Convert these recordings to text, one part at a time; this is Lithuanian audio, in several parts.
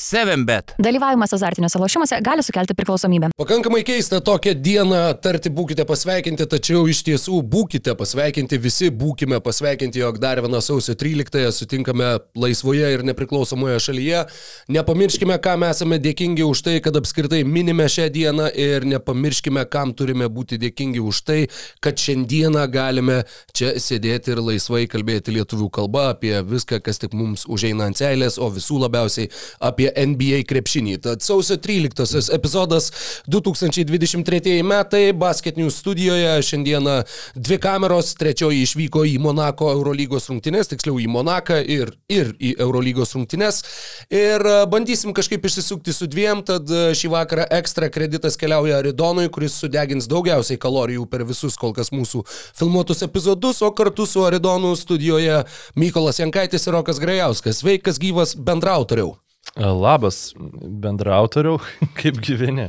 7bet. Dalyvavimas azartiniuose lošimuose gali sukelti priklausomybę. Pakankamai keista tokią dieną tarti būkite pasveikinti, tačiau iš tiesų būkite pasveikinti, visi būkime pasveikinti, jog dar vieną sausio 13-ąją sutinkame laisvoje ir nepriklausomoje šalyje. Nepamirškime, kam esame dėkingi už tai, kad apskritai minime šią dieną ir nepamirškime, kam turime būti dėkingi už tai, kad šiandieną galime čia sėdėti ir laisvai kalbėti lietuvių kalba apie viską, kas tik mums užeina ant seilės, o visų labiausiai apie NBA krepšinį. Tad sausio 13 epizodas 2023 metai, Basket News studijoje, šiandieną dvi kameros, trečioji išvyko į Monako Eurolygos rungtynes, tiksliau į Monaką ir, ir į Eurolygos rungtynes. Ir e, bandysim kažkaip išsisukti su dviem, tad e, šį vakarą ekstra kreditas keliauja Aridonui, kuris sudegins daugiausiai kalorijų per visus kol kas mūsų filmuotus epizodus, o kartu su Aridonu studijoje Mykolas Jankaitis ir Rokas Grajauskas. Sveikas gyvas bendrautoriau. Labas, bendrautoriau, kaip gyveni?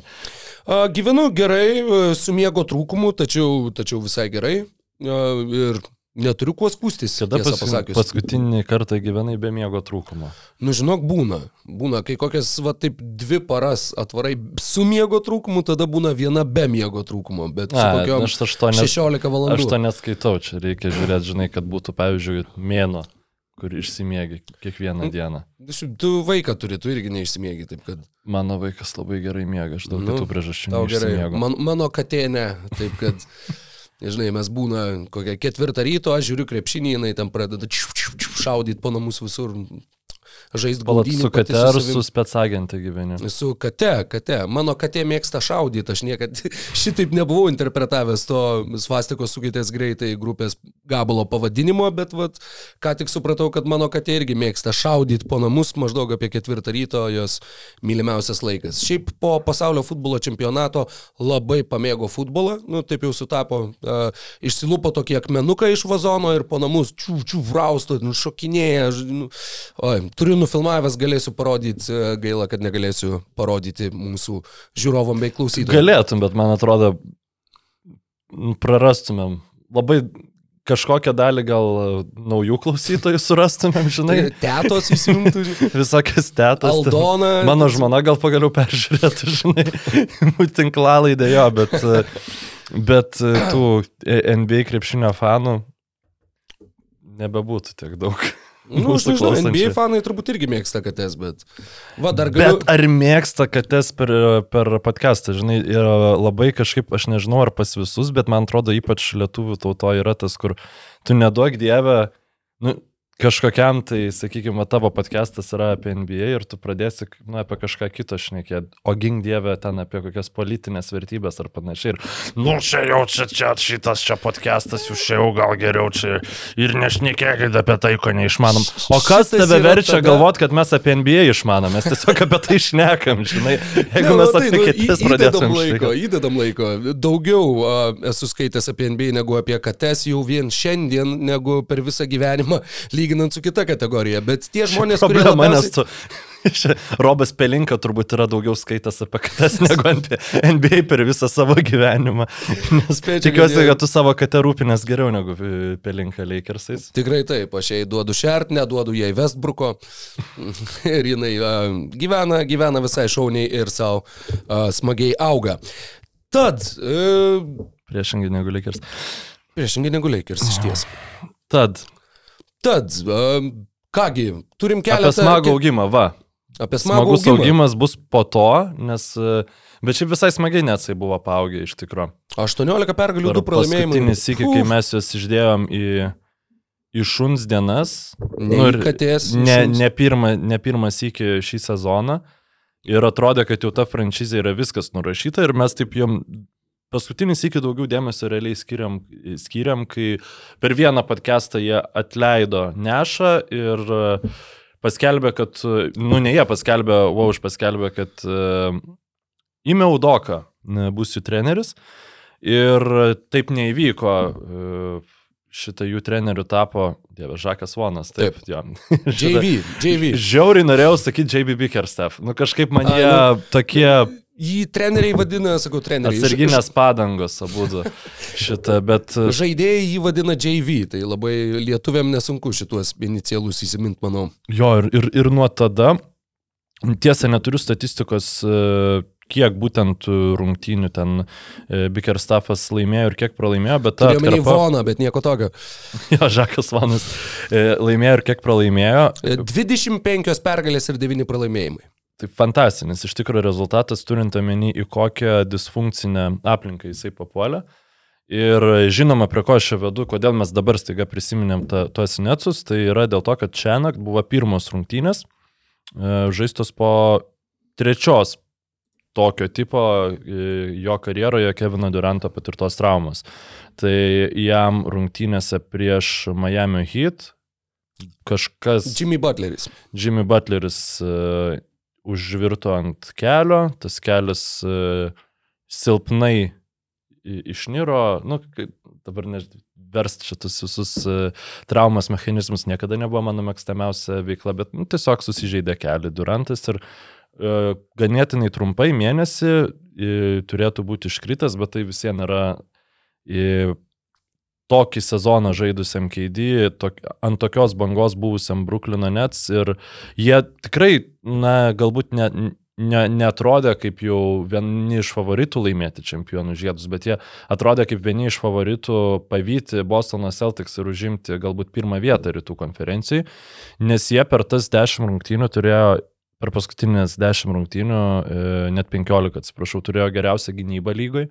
A, Gyvenu gerai, e, su miego trūkumu, tačiau, tačiau visai gerai. A, Ir neturiu kuo skūstis. Kada pas, paskutinį kartą gyvenai be miego trūkumo? Nu, žinok, būna. Būna, kai kokias, va, taip dvi paras atvarai su miego trūkumu, tada būna viena be miego trūkumo, bet A, kokiom aš aštuonias- 16 valandų. Aš to neskaitau, čia reikia žiūrėti, žinai, kad būtų, pavyzdžiui, mėno, kur išsimiegi kiekvieną Mm. dieną. Tu vaiką turi, tu irgi neišsimiegi, taip kad Mano vaikas labai gerai miega, aš daug Nu, kitų priežasčių tau gerai. Man, mano katė ne, taip kad, nežinai, mes būna kokią ketvirtą ryto, aš žiūriu krepšinį, jinai tam pradeda šaudyti po namus visur, žaisti gaudynių. su kate ar savim. su specagentė gyveni? Su kate, kate. Mano katė mėgsta šaudyti, aš niekada šitaip nebuvau interpretavęs to svastikos sukeitės greitai grupės gabalo pavadinimo, bet vat, ką tik supratau, kad mano katė irgi mėgsta šaudyti po namus maždaug apie ketvirtą ryto, jos mylimiausias laikas. Šiaip po pasaulio futbolo čempionato labai pamėgo futbolą, nu taip jau sutapo, uh, išsilupo tokie akmenukai iš vazono ir po namus čiū, čiū, vrausto, nu, šokinėja. Nu, oi, turiu nufilmavęs, galėsiu parodyti, e, gaila, kad negalėsiu parodyti mūsų žiūrovom bei klausytojams. Galėtum, bet man atrodo, prarastumėm. Labai kažkokią dalį gal e, naujų klausytojų surastumėm, žinai, Tetos įsijungtų, visokias tetas. ten. Aldona. Mano žmona gal pagaliau peržiūrėtų, žinai, tinklalaidę jo, bet, e, bet tų NBA krepšinio fanų nebebūtų tiek daug. Nu, aš nežinau, NBA fanai turbūt irgi mėgsta kates, bet... Va, dar galiu... Bet ar mėgsta kates per, per podcastą, žinai, yra labai kažkaip, aš nežinau ar pas visus, bet man atrodo ypač lietuvių tauto yra tas, kur tu neduok dievę, nu, kažkokiam tai, sakykime, tavo podcastas yra apie NBA ir tu pradėsi nu, apie kažką kito šnekėti, o gink dievę ten apie kokias politinės vertybės ar panašiai. Ir, nu, čia jau čia, čia šitas čia podcastas, jūs čia jau gal geriau čia ir nešnekėkit apie tai, ko neišmanom. O kas tave verčia tada- galvoti, kad mes apie NBA išmanom? Mes tiesiog apie tai šnekam, žinai. Jeigu Ne, mes nu apie nu, kitas į- pradėtume Įdedam laiko, įdedam laiko. Daugiau a, esu skaitęs apie NBA negu apie kates jau vien šiandien, negu per visą gyvenimą, lyginant su kita kategorija. Bet tie žmonės, kurie... Labiausiai- tu... Robas Pelinka turbūt yra daugiau skaitęs apie kates negu apie NBA per visą savo gyvenimą. Nes Spėčiau, tikiuosi, kad jie- kad tu savo katę rūpinės geriau negu e, Pelinka Lakersais. Tikrai taip, aš jai duodu šert, neduodu jai Westbrooko ir jinai a, gyvena, gyvena visai šauniai ir savo a, smagiai auga. Tad, e, Priešingai negu Lakers. priešingai negu Lakers iš ties. Tad, Tad, a, kągi, turim apie keletą... smagų augimą, va. Apie smagų Smagus augimą. augimas bus po to, nes... e, Bet šiaip visai smagiai net jisai buvo paaugę iš tikrųjų. 18 pergalių, 2 pralaimėjimai. Paskutinis iki, kai mes juos išdėjom į, į šuns dienas. Ne Nu katės, Ne, ne, pirma, ne pirmas iki šį sezoną. Ir atrodė, kad jau ta franšizė yra viskas nurašyta ir mes taip jom paskutinis iki daugiau dėmesio realiai skiriam, skiriam kai per vieną podcastą jie atleido Nešą ir e, paskelbė, kad, e, nu ne jie paskelbė, Vauž paskelbė, kad uh, e, bus jų treneris ir taip neįvyko. Uh, Šitą jų trenerių tapo, dieve, Žakas Vonas, taip, Taip. jo. JV, JV. Žiauriai norėjau sakyti JB Bickerstaff. Nu kažkaip man jie nu, tokie Jį treneriai vadina, sakau, treneriai. Atsarginės padangos abu šitą, bet... Ž- Žaidėjai jį vadina JV, tai labai lietuviam nesunku šituos inicialus įsimint, manau. Jo, ir, ir, ir nuo tada, tiesa, neturiu statistikos, e, kiek būtent rungtynių ten e, Bickerstaffas laimėjo ir kiek pralaimėjo, bet ta Turiu omeny atkarpa... Voną, bet nieko tokio. Jo, Žakas Vanas e, laimėjo ir kiek pralaimėjo. E, 25 pergalės ir 9 pralaimėjimai. Tai fantastinis iš tikrųjų rezultatas, turint omeny, į kokią disfunkcinę aplinką jisai papuolė. Ir žinoma, prie ko aš čia vedu, kodėl mes dabar staiga prisiminėm ta, tuos necus, tai yra dėl to, kad čia nakt buvo pirmos rungtynės, e, žaistos po trečios tokio tipo e, jo karjeroje Kevino Duranto patirtos traumos. Tai jam rungtynėse prieš Miami Heat kažkas... Jimmy Butleris. Jimmy Butleris uh, užvirto ant kelio, tas kelias uh, silpnai išniro, nu, dabar nežinau, verst šitus visus uh, traumas mechanizmus niekada nebuvo mano mėgstamiausia veikla, bet nu, tiesiog susižeidė kelią Durantas ir uh, ganėtinai trumpai mėnesį uh, turėtų būti iškritęs, bet tai vis vien yra uh, tokį sezoną žaidusiam KD, tok, ant tokios bangos buvusiam Bruklino Nets ir jie tikrai, na, galbūt ne, ne, netrodė kaip jau vieni iš favoritų laimėti čempionų žiedus, bet jie atrodė kaip vieni iš favoritų pavyti Bostono Celtics ir užimti galbūt pirmą vietą rytų konferencijai, nes jie per tas 10 rungtynių turėjo per paskutinės 10 rungtynių, e, net 15, atsiprašau, turėjo geriausią gynybą lygoj,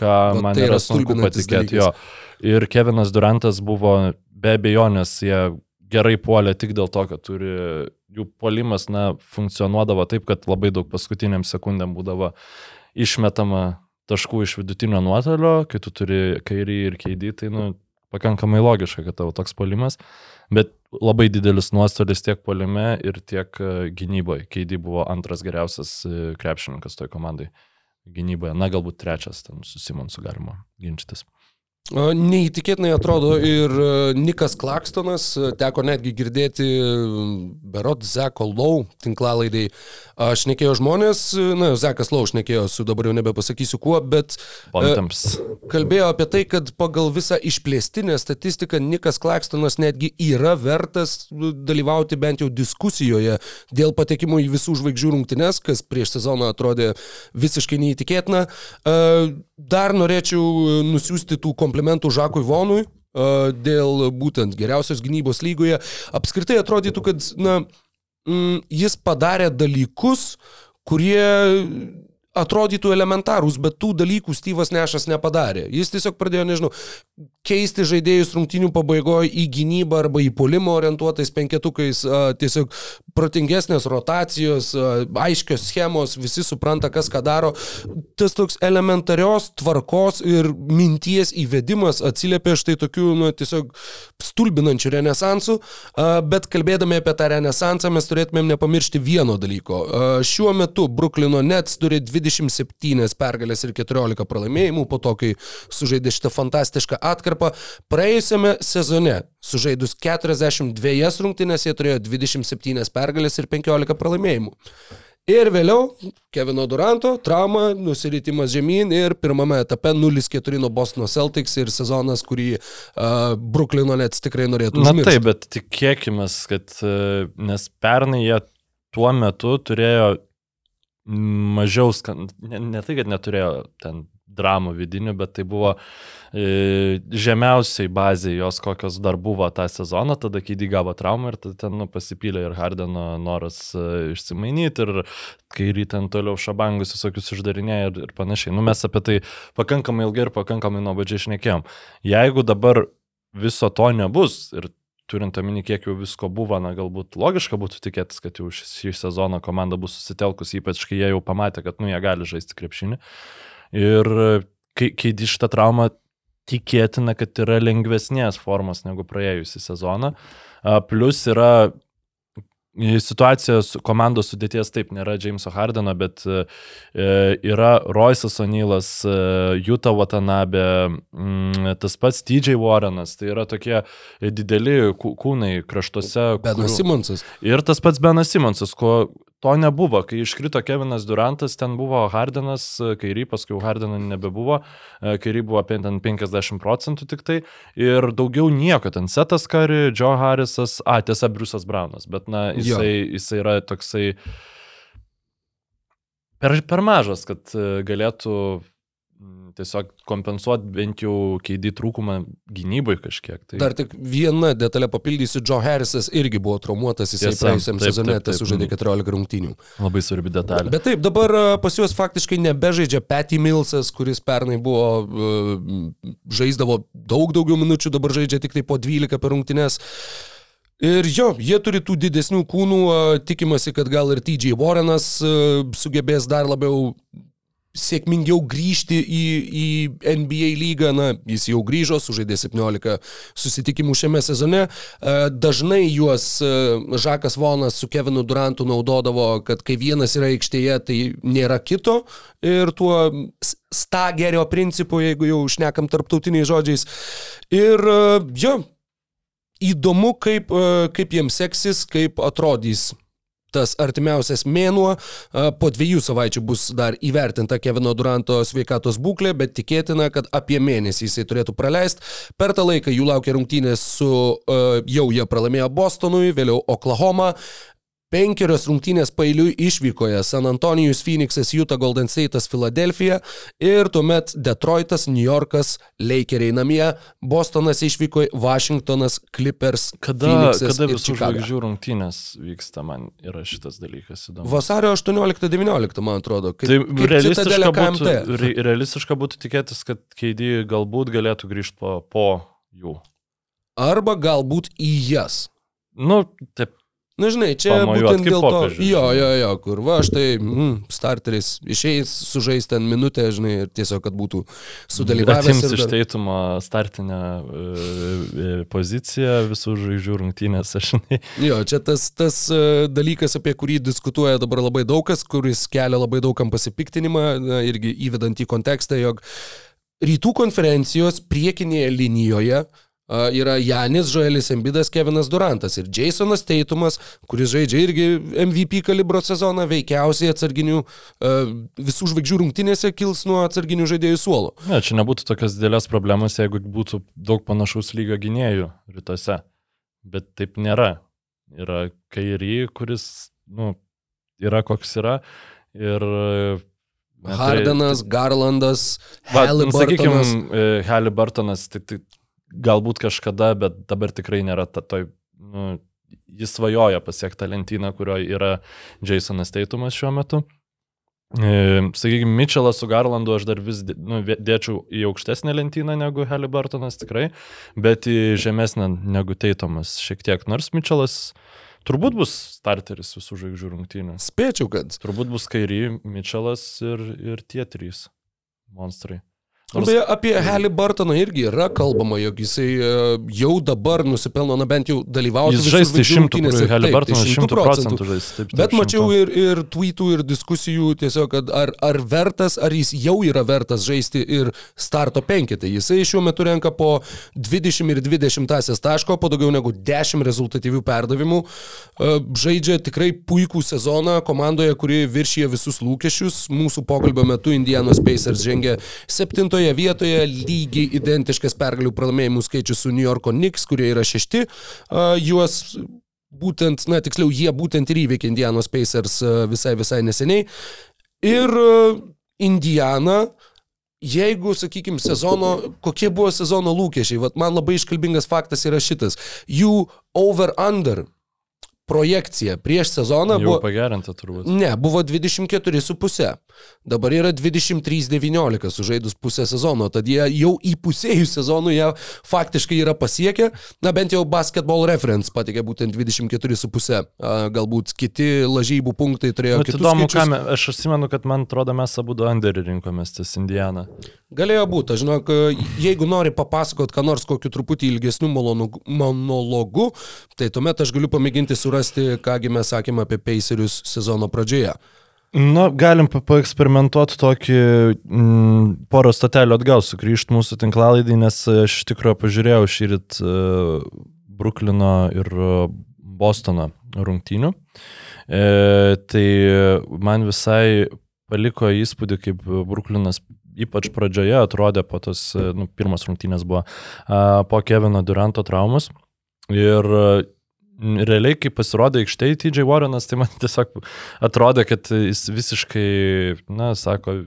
ką Va, man tai yra sunku patikėti. Jo. Ir Kevinas Durantas buvo be abejonės, jie gerai puolė tik dėl to, kad turi, jų puolimas, na, funkcionuodavo taip, kad labai daug paskutiniam sekundėm būdavo išmetama taškų iš vidutinio nuotolio, kai tu turi kairį ir keidį, tai, nu, pakankamai logiška, kad tavo toks puolimas, bet labai didelis nuostolis tiek puolime ir tiek e, gynyboje. Keidį buvo antras geriausias e, krepšininkas toj komandai gynyboje, na galbūt trečias, ten su Simonsu galima ginčytis. Neįtikėtinai atrodo ir e, Nikas Klakstonas, e, teko netgi girdėti Berot Zeko Lau tinklalaidai. Aš nekėjau žmonės, e, na, Zekas Lau aš nekėjau su dabar jau nebepasakysiu kuo, bet Pontams. kalbėjo apie tai, kad pagal visą išplėstinę statistiką Nikas Klakstonas netgi yra vertas dalyvauti bent jau diskusijoje dėl patekimo į visų žvaigždžių rungtynes, kas prieš sezoną atrodė visiškai neįtikėtina. E, Dar norėčiau nusiųsti tų komplimentų Žakui Vonui dėl būtent geriausios gynybos lygoje. Apskritai atrodytų, kad na, mm, jis padarė dalykus, kurie atrodytų elementarūs, bet tų dalykų Styvas Nešas nepadarė. Jis tiesiog pradėjo, nežinau, keisti žaidėjus rungtinių pabaigoje į gynybą arba į polimą orientuotais penketukais, tiesiog protingesnės rotacijos, aiškios schemos, visi supranta, kas ką daro. Tas toks elementarios tvarkos ir minties įvedimas atsiliepia štai tokių, nu, tiesiog stulbinančių renesansų, a, bet kalbėdami apie tą renesansą mes turėtumėm nepamiršti vieno dalyko. Šiuo metu Bruklino Nets turi 27 pergalės ir 14 pralaimėjimų po to, kai sužaidė šitą fantastišką atkarpą. Praėjusiame sezone sužaidus 42 rungtynės jie turėjo 27 pergalės ir 15 pralaimėjimų. Ir vėliau Kevino Duranto trauma, nusiritimas žemyn ir pirmame etape 0-4 nuo Bostono Celtics ir sezonas, kurį uh, Bruklino Nets tikrai norėtų Na užmiršti. taip, bet tikėkime, kad e, nes pernai jie tuo metu turėjo mažiau, skan... ne, ne tai, kad neturėjo ten dramų vidinių, bet tai buvo e, žemiausiai bazė jos, kokios dar buvo tą sezoną, tada Kydį gavo traumą ir ten nu, pasipylė ir Hardeno noras e, išsimainyti ir kai ryten toliau šabangus visokius išdarinėja ir, ir panašiai. Nu, mes apie tai pakankamai ilgai ir pakankamai nuobodžiai išnekėjom. Jeigu dabar viso to nebus ir turint omeny, kiek jau visko buvo, na galbūt logiška būtų tikėtis, kad jau šį, sezoną komanda bus susitelkusi, ypač kai jie jau pamatė, kad nu jie gali žaisti krepšinį. Ir kai, kai di šitą traumą tikėtina, kad yra lengvesnės formos negu praėjusią sezoną. Plus yra situacija su komandos sudėties taip, nėra Jameso Hardeno, bet e, yra Roisas Onylas, e, Juta Watanabe, mm, tas pats TJ Warrenas, tai yra tokie dideli kū- kūnai kraštuose. Benas kurių- Simonsas. Ir tas pats Benas Simonsas, ko to nebuvo. Kai iškrito Kevinas Durantas, ten buvo Hardenas, Kairį, paskui Hardeną nebebuvo, Kairį buvo apie ten 50 procentų tik tai. Ir daugiau nieko, ten Setas Kari, Joe Harrisas, a, tiesa, Briusas Braunas, bet na, jisai, jisai yra toksai per, per mažas, kad e, galėtų tiesiog kompensuoti bent jau keidį trūkumą gynybai kažkiek. Tai... Dar tik viena detalė papildysiu, Joe Harrisas irgi buvo traumuotas, Tiesa, praėjusiam taip, taip. sužaidė 14 rungtynių. Labai svarbi detalė. Bet taip, dabar pas juos faktiškai nebežaidžia Patty Millsas, kuris pernai buvo, žaisdavo daug daugiau minučių, dabar žaidžia tik tai po 12 per rungtynes. Ir jo, jie turi tų didesnių kūnų, tikimasi, kad gal ir TJ Warrenas sugebės dar labiau sėkmingiau grįžti į, į NBA lygą, na, jis jau grįžo, sužaidė 17 susitikimų šiame sezone. E, Dažnai juos e, Žakas Vonas su Kevinu Durantu naudodavo, kad kai vienas yra aikštėje, tai nėra kito ir tuo stagerio principu, jeigu jau šnekam tarptautiniais žodžiais. Ir e, jo, įdomu, kaip, kaip jiems seksis, kaip atrodys tas artimiausias mėnuo. Po dviejų savaičių bus dar įvertinta Kevino Duranto sveikatos būklė, bet tikėtina, kad apie mėnesį jisai turėtų praleisti. Per tą laiką jų laukia rungtynės su, jau jie pralaimėjo Bostonui, vėliau Oklahoma. Penkerios rungtynės pailiui išvykoje San Antonijus, Phoenixas, Utah, Golden State'as, Filadelfija ir tuomet Detroitas, New Yorkas, Lakeriai namie, Bostonas išvykoje, Washingtonas, Clippers, Kada, Phoenixas kada visų žvaigždžių rungtynės vyksta, man yra šitas dalykas įdomus. Vasario 18-19, man atrodo. Kaip, Tai kaip realistiška būtų, re, realistiška būtų tikėtis, kad keidį galbūt galėtų grįžti po, po jų. Arba galbūt į jas. Nu, taip, Na, žinai, čia Pamojuot būtent dėl to. popiežius, Jo, jo, jo, kur va, štai mm, starteris išeis, sužais ten minutę, žinai, ir tiesiog, kad būtų sudalyvavęs. atims ir iš dar- teitumo startinę e, e, poziciją visų žvaigždžių rungtynės, aš žinai. Jo, čia tas, tas e, dalykas, apie kurį diskutuoja dabar labai daug kas, kuris kelia labai daugam pasipiktinimą, irgi įvedant į kontekstą, jog rytų konferencijos priekinėje linijoje a, yra Janis, Joelis Embidas, Kevinas Durantas ir Jasonas Teitumas, kuris žaidžia irgi MVP kalibro sezoną, veikiausiai atsarginių visų žvaigždžių rungtynėse kils nuo atsarginių žaidėjų suolo. Ne, čia nebūtų tokios didelės problemos, jeigu būtų daug panašaus lygio gynėjų rytuose. Bet taip nėra. Yra kairį, kuris, nu, yra koks yra. Ir... e, Hardenas, Garlandas, Va, nu, Halliburtonas. sakykime, Halliburtonas tik, tik galbūt kažkada, bet dabar tikrai nėra ta, toj, nu, jis svajoja pasiekti tą lentyną, kurioje yra Jasonas Teitumas šiuo metu. E, Sakykime, Mitchellas su Garlandu aš dar vis nu, dėčiau į aukštesnę lentyną negu Halliburtonas tikrai, bet į žemesnę negu Teitumas šiek tiek. Nors Mitchellas turbūt bus starteris visų žvaigždžių rungtynių. Spėčiau, kad. Turbūt bus Kairį, Mitchellas ir, ir tie trys monstrai. Nors- Beje, apie Halliburtoną irgi yra kalbama, jog jisai e, jau dabar nusipelno, na bent jau dalyvauti Jis visų žais žvaigždžių šimtų, rungtynėse. Taip, tai 100 šimtų procentų žais. Taip, taip, Bet mačiau šimtų. ir, ir tweetų, ir diskusijų tiesiog, kad ar, ar vertas, ar jis jau yra vertas žaisti ir starto penkitai. Jisai šiuo metu renka po 20 ir 20 taško, po daugiau negu 10 rezultatyvių perdavimų. E, Žaidžia tikrai puikų sezoną komandoje, kuri viršyje visus lūkesčius. Mūsų pokalbio metu Indianos Pacers žengė septintoje vietoje, lygiai identiškas pergalių pralaimėjimų skaičius su New Yorko Knicks, kurie yra šešti. Juos būtent, na tiksliau, jie būtent ir įveikė Indianos Pacers visai visai neseniai. Ir Indiana, jeigu, sakykime, sezono, kokie buvo sezono lūkesčiai, Vat man labai iškalbingas faktas yra šitas. Jų over-under projekcija prieš sezoną Jau buvo... pagerinta turbūt. Ne, buvo 24,5. Dabar yra 23,19 sužaidus pusę sezono. Tad jie jau įpusėjus sezonų jie faktiškai yra pasiekę. Na bent jau basketball reference patikė būtent 24,5. A, Galbūt kiti lažybų punktai turėjo Bet kitus įdomu, me, aš atsimenu, kad man atrodo mes abu du underį rinkomės ties Indianą. Galėjo būti, žinok, jeigu nori papasakot, ką nors kokiu truputį ilgesniu monologu, tai tuomet aš galiu pamėginti surasti, kągi mes sakėme apie Pacerius sezono pradžioje. Na, galim pa- paeksperimentuoti tokį mm, porą statelių atgal, sugrįžti mūsų tinklalaidį, nes aš iš tikrųjų pažiūrėjau šį rytą uh, Bruklino ir uh, Bostono rungtynių. E, tai man visai paliko įspūdį, kaip Bruklinas ypač pradžioje atrodė po tos, e, nu, pirmas rungtynės buvo a, po Kevino Duranto traumus. Ir a, realiai, kai pasirodė aikštėje TJ Warrenas, tai man tiesiog atrodė, kad jis visiškai, na, sako,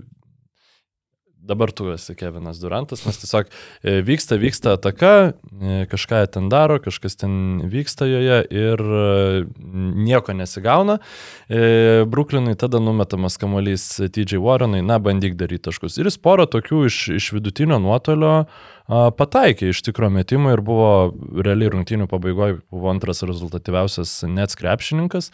dabar tu esi Kevinas Durantas, nes tiesiog e, vyksta, vyksta ataka, e, kažką ten daro, kažkas ten vyksta joje ir e, nieko nesigauna. Bruklinui tada numetamas kamuolys TJ Warrenai, na, bandyk daryti taškus. Ir jis porą tokių iš, iš vidutinio nuotolio uh, pataikė iš tikro metimų ir buvo realiai rungtynių pabaigoje buvo antras rezultatyviausias net krepšininkas.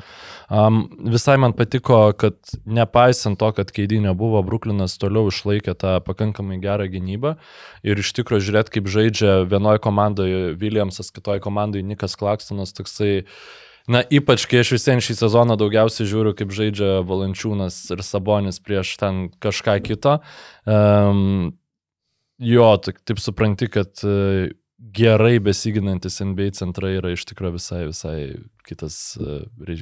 Um, visai man patiko, kad nepaisant to, kad keidinė buvo, Bruklinas toliau išlaikė tą pakankamai gerą gynybą ir iš tikro žiūrėt, kaip žaidžia vienoje komandoje Williamsas, kitoje komandoje Nikas Klakstonas, toksai Na, ypač kai aš visiems šį sezoną daugiausiai žiūriu, kaip žaidžia Valančiūnas ir Sabonis prieš ten kažką kito. Um, Jo, taip, supranti, kad e, gerai besiginantis NBA centrai yra iš tikrųjų visai, visai kitas e,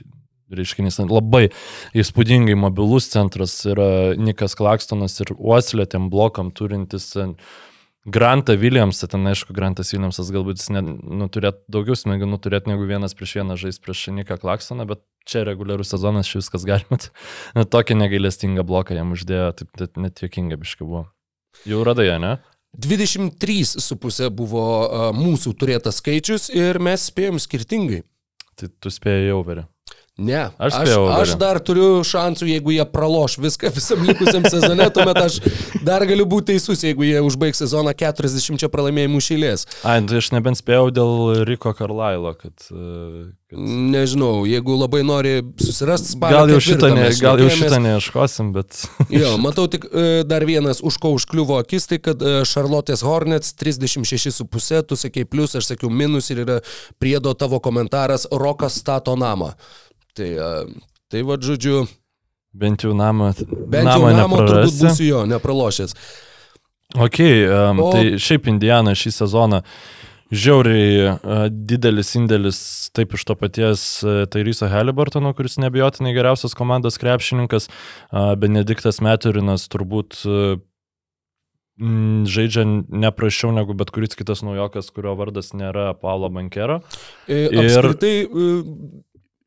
reiškinys. Labai įspūdingai mobilus centras yra Nikas Klakstonas ir Uoslė tiem blokam turintis. Grantą Williamsą, ten aišku, Grantas Williamsas galbūt jis ne, nu, turėt daugiau smegenų turėti negu vienas prieš vieną žais prieš Niką Klaksoną, bet čia reguliarus sezonas, čia viskas galima. Tokį negailestingą bloką jam uždėjo, taip, taip net juokinga biškai buvo. Jau radai, ne? 23,5 buvo mūsų turėtas skaičius ir mes spėjom skirtingai. Tai tu spėjai overį. Ne, aš, aš, aš dar turiu šansų, jeigu jie praloš viską visam likusiam sezone, tuomet aš dar galiu būti teisus, jeigu jie užbaigs sezoną 40 pralaimėjimų šeilės. Ai, tai aš nebent spėjau dėl Riko Karlailo, kad, kad... Nežinau, jeigu labai nori susirasti spalio. Gal jau šitą, ne, gal jau šitą neieškosim, bet... jo, matau tik e, dar vienas, už ko užkliuvo akis, tai kad Charlotte's Hornets 36,5, tu sakei plus, aš sakiau minus ir yra priedo tavo komentaras, Rokas stato namą. Tai, tai vad žodžiu. Bent jau namą. Bent namą jau namą turbūt būsiu jo, nepralošęs. Ok, um, o... tai šiaip Indiana šį sezoną žiauriai uh, didelis indėlis taip iš to paties uh, Tairyso Halibartono, kuris nebijotinai geriausias komandos krepšininkas, uh, Benediktas Meturinas turbūt uh, žaidžia neprašiau negu bet kuris kitas naujokas, kurio vardas nėra Paulo Bankero. E, apskritai, ir...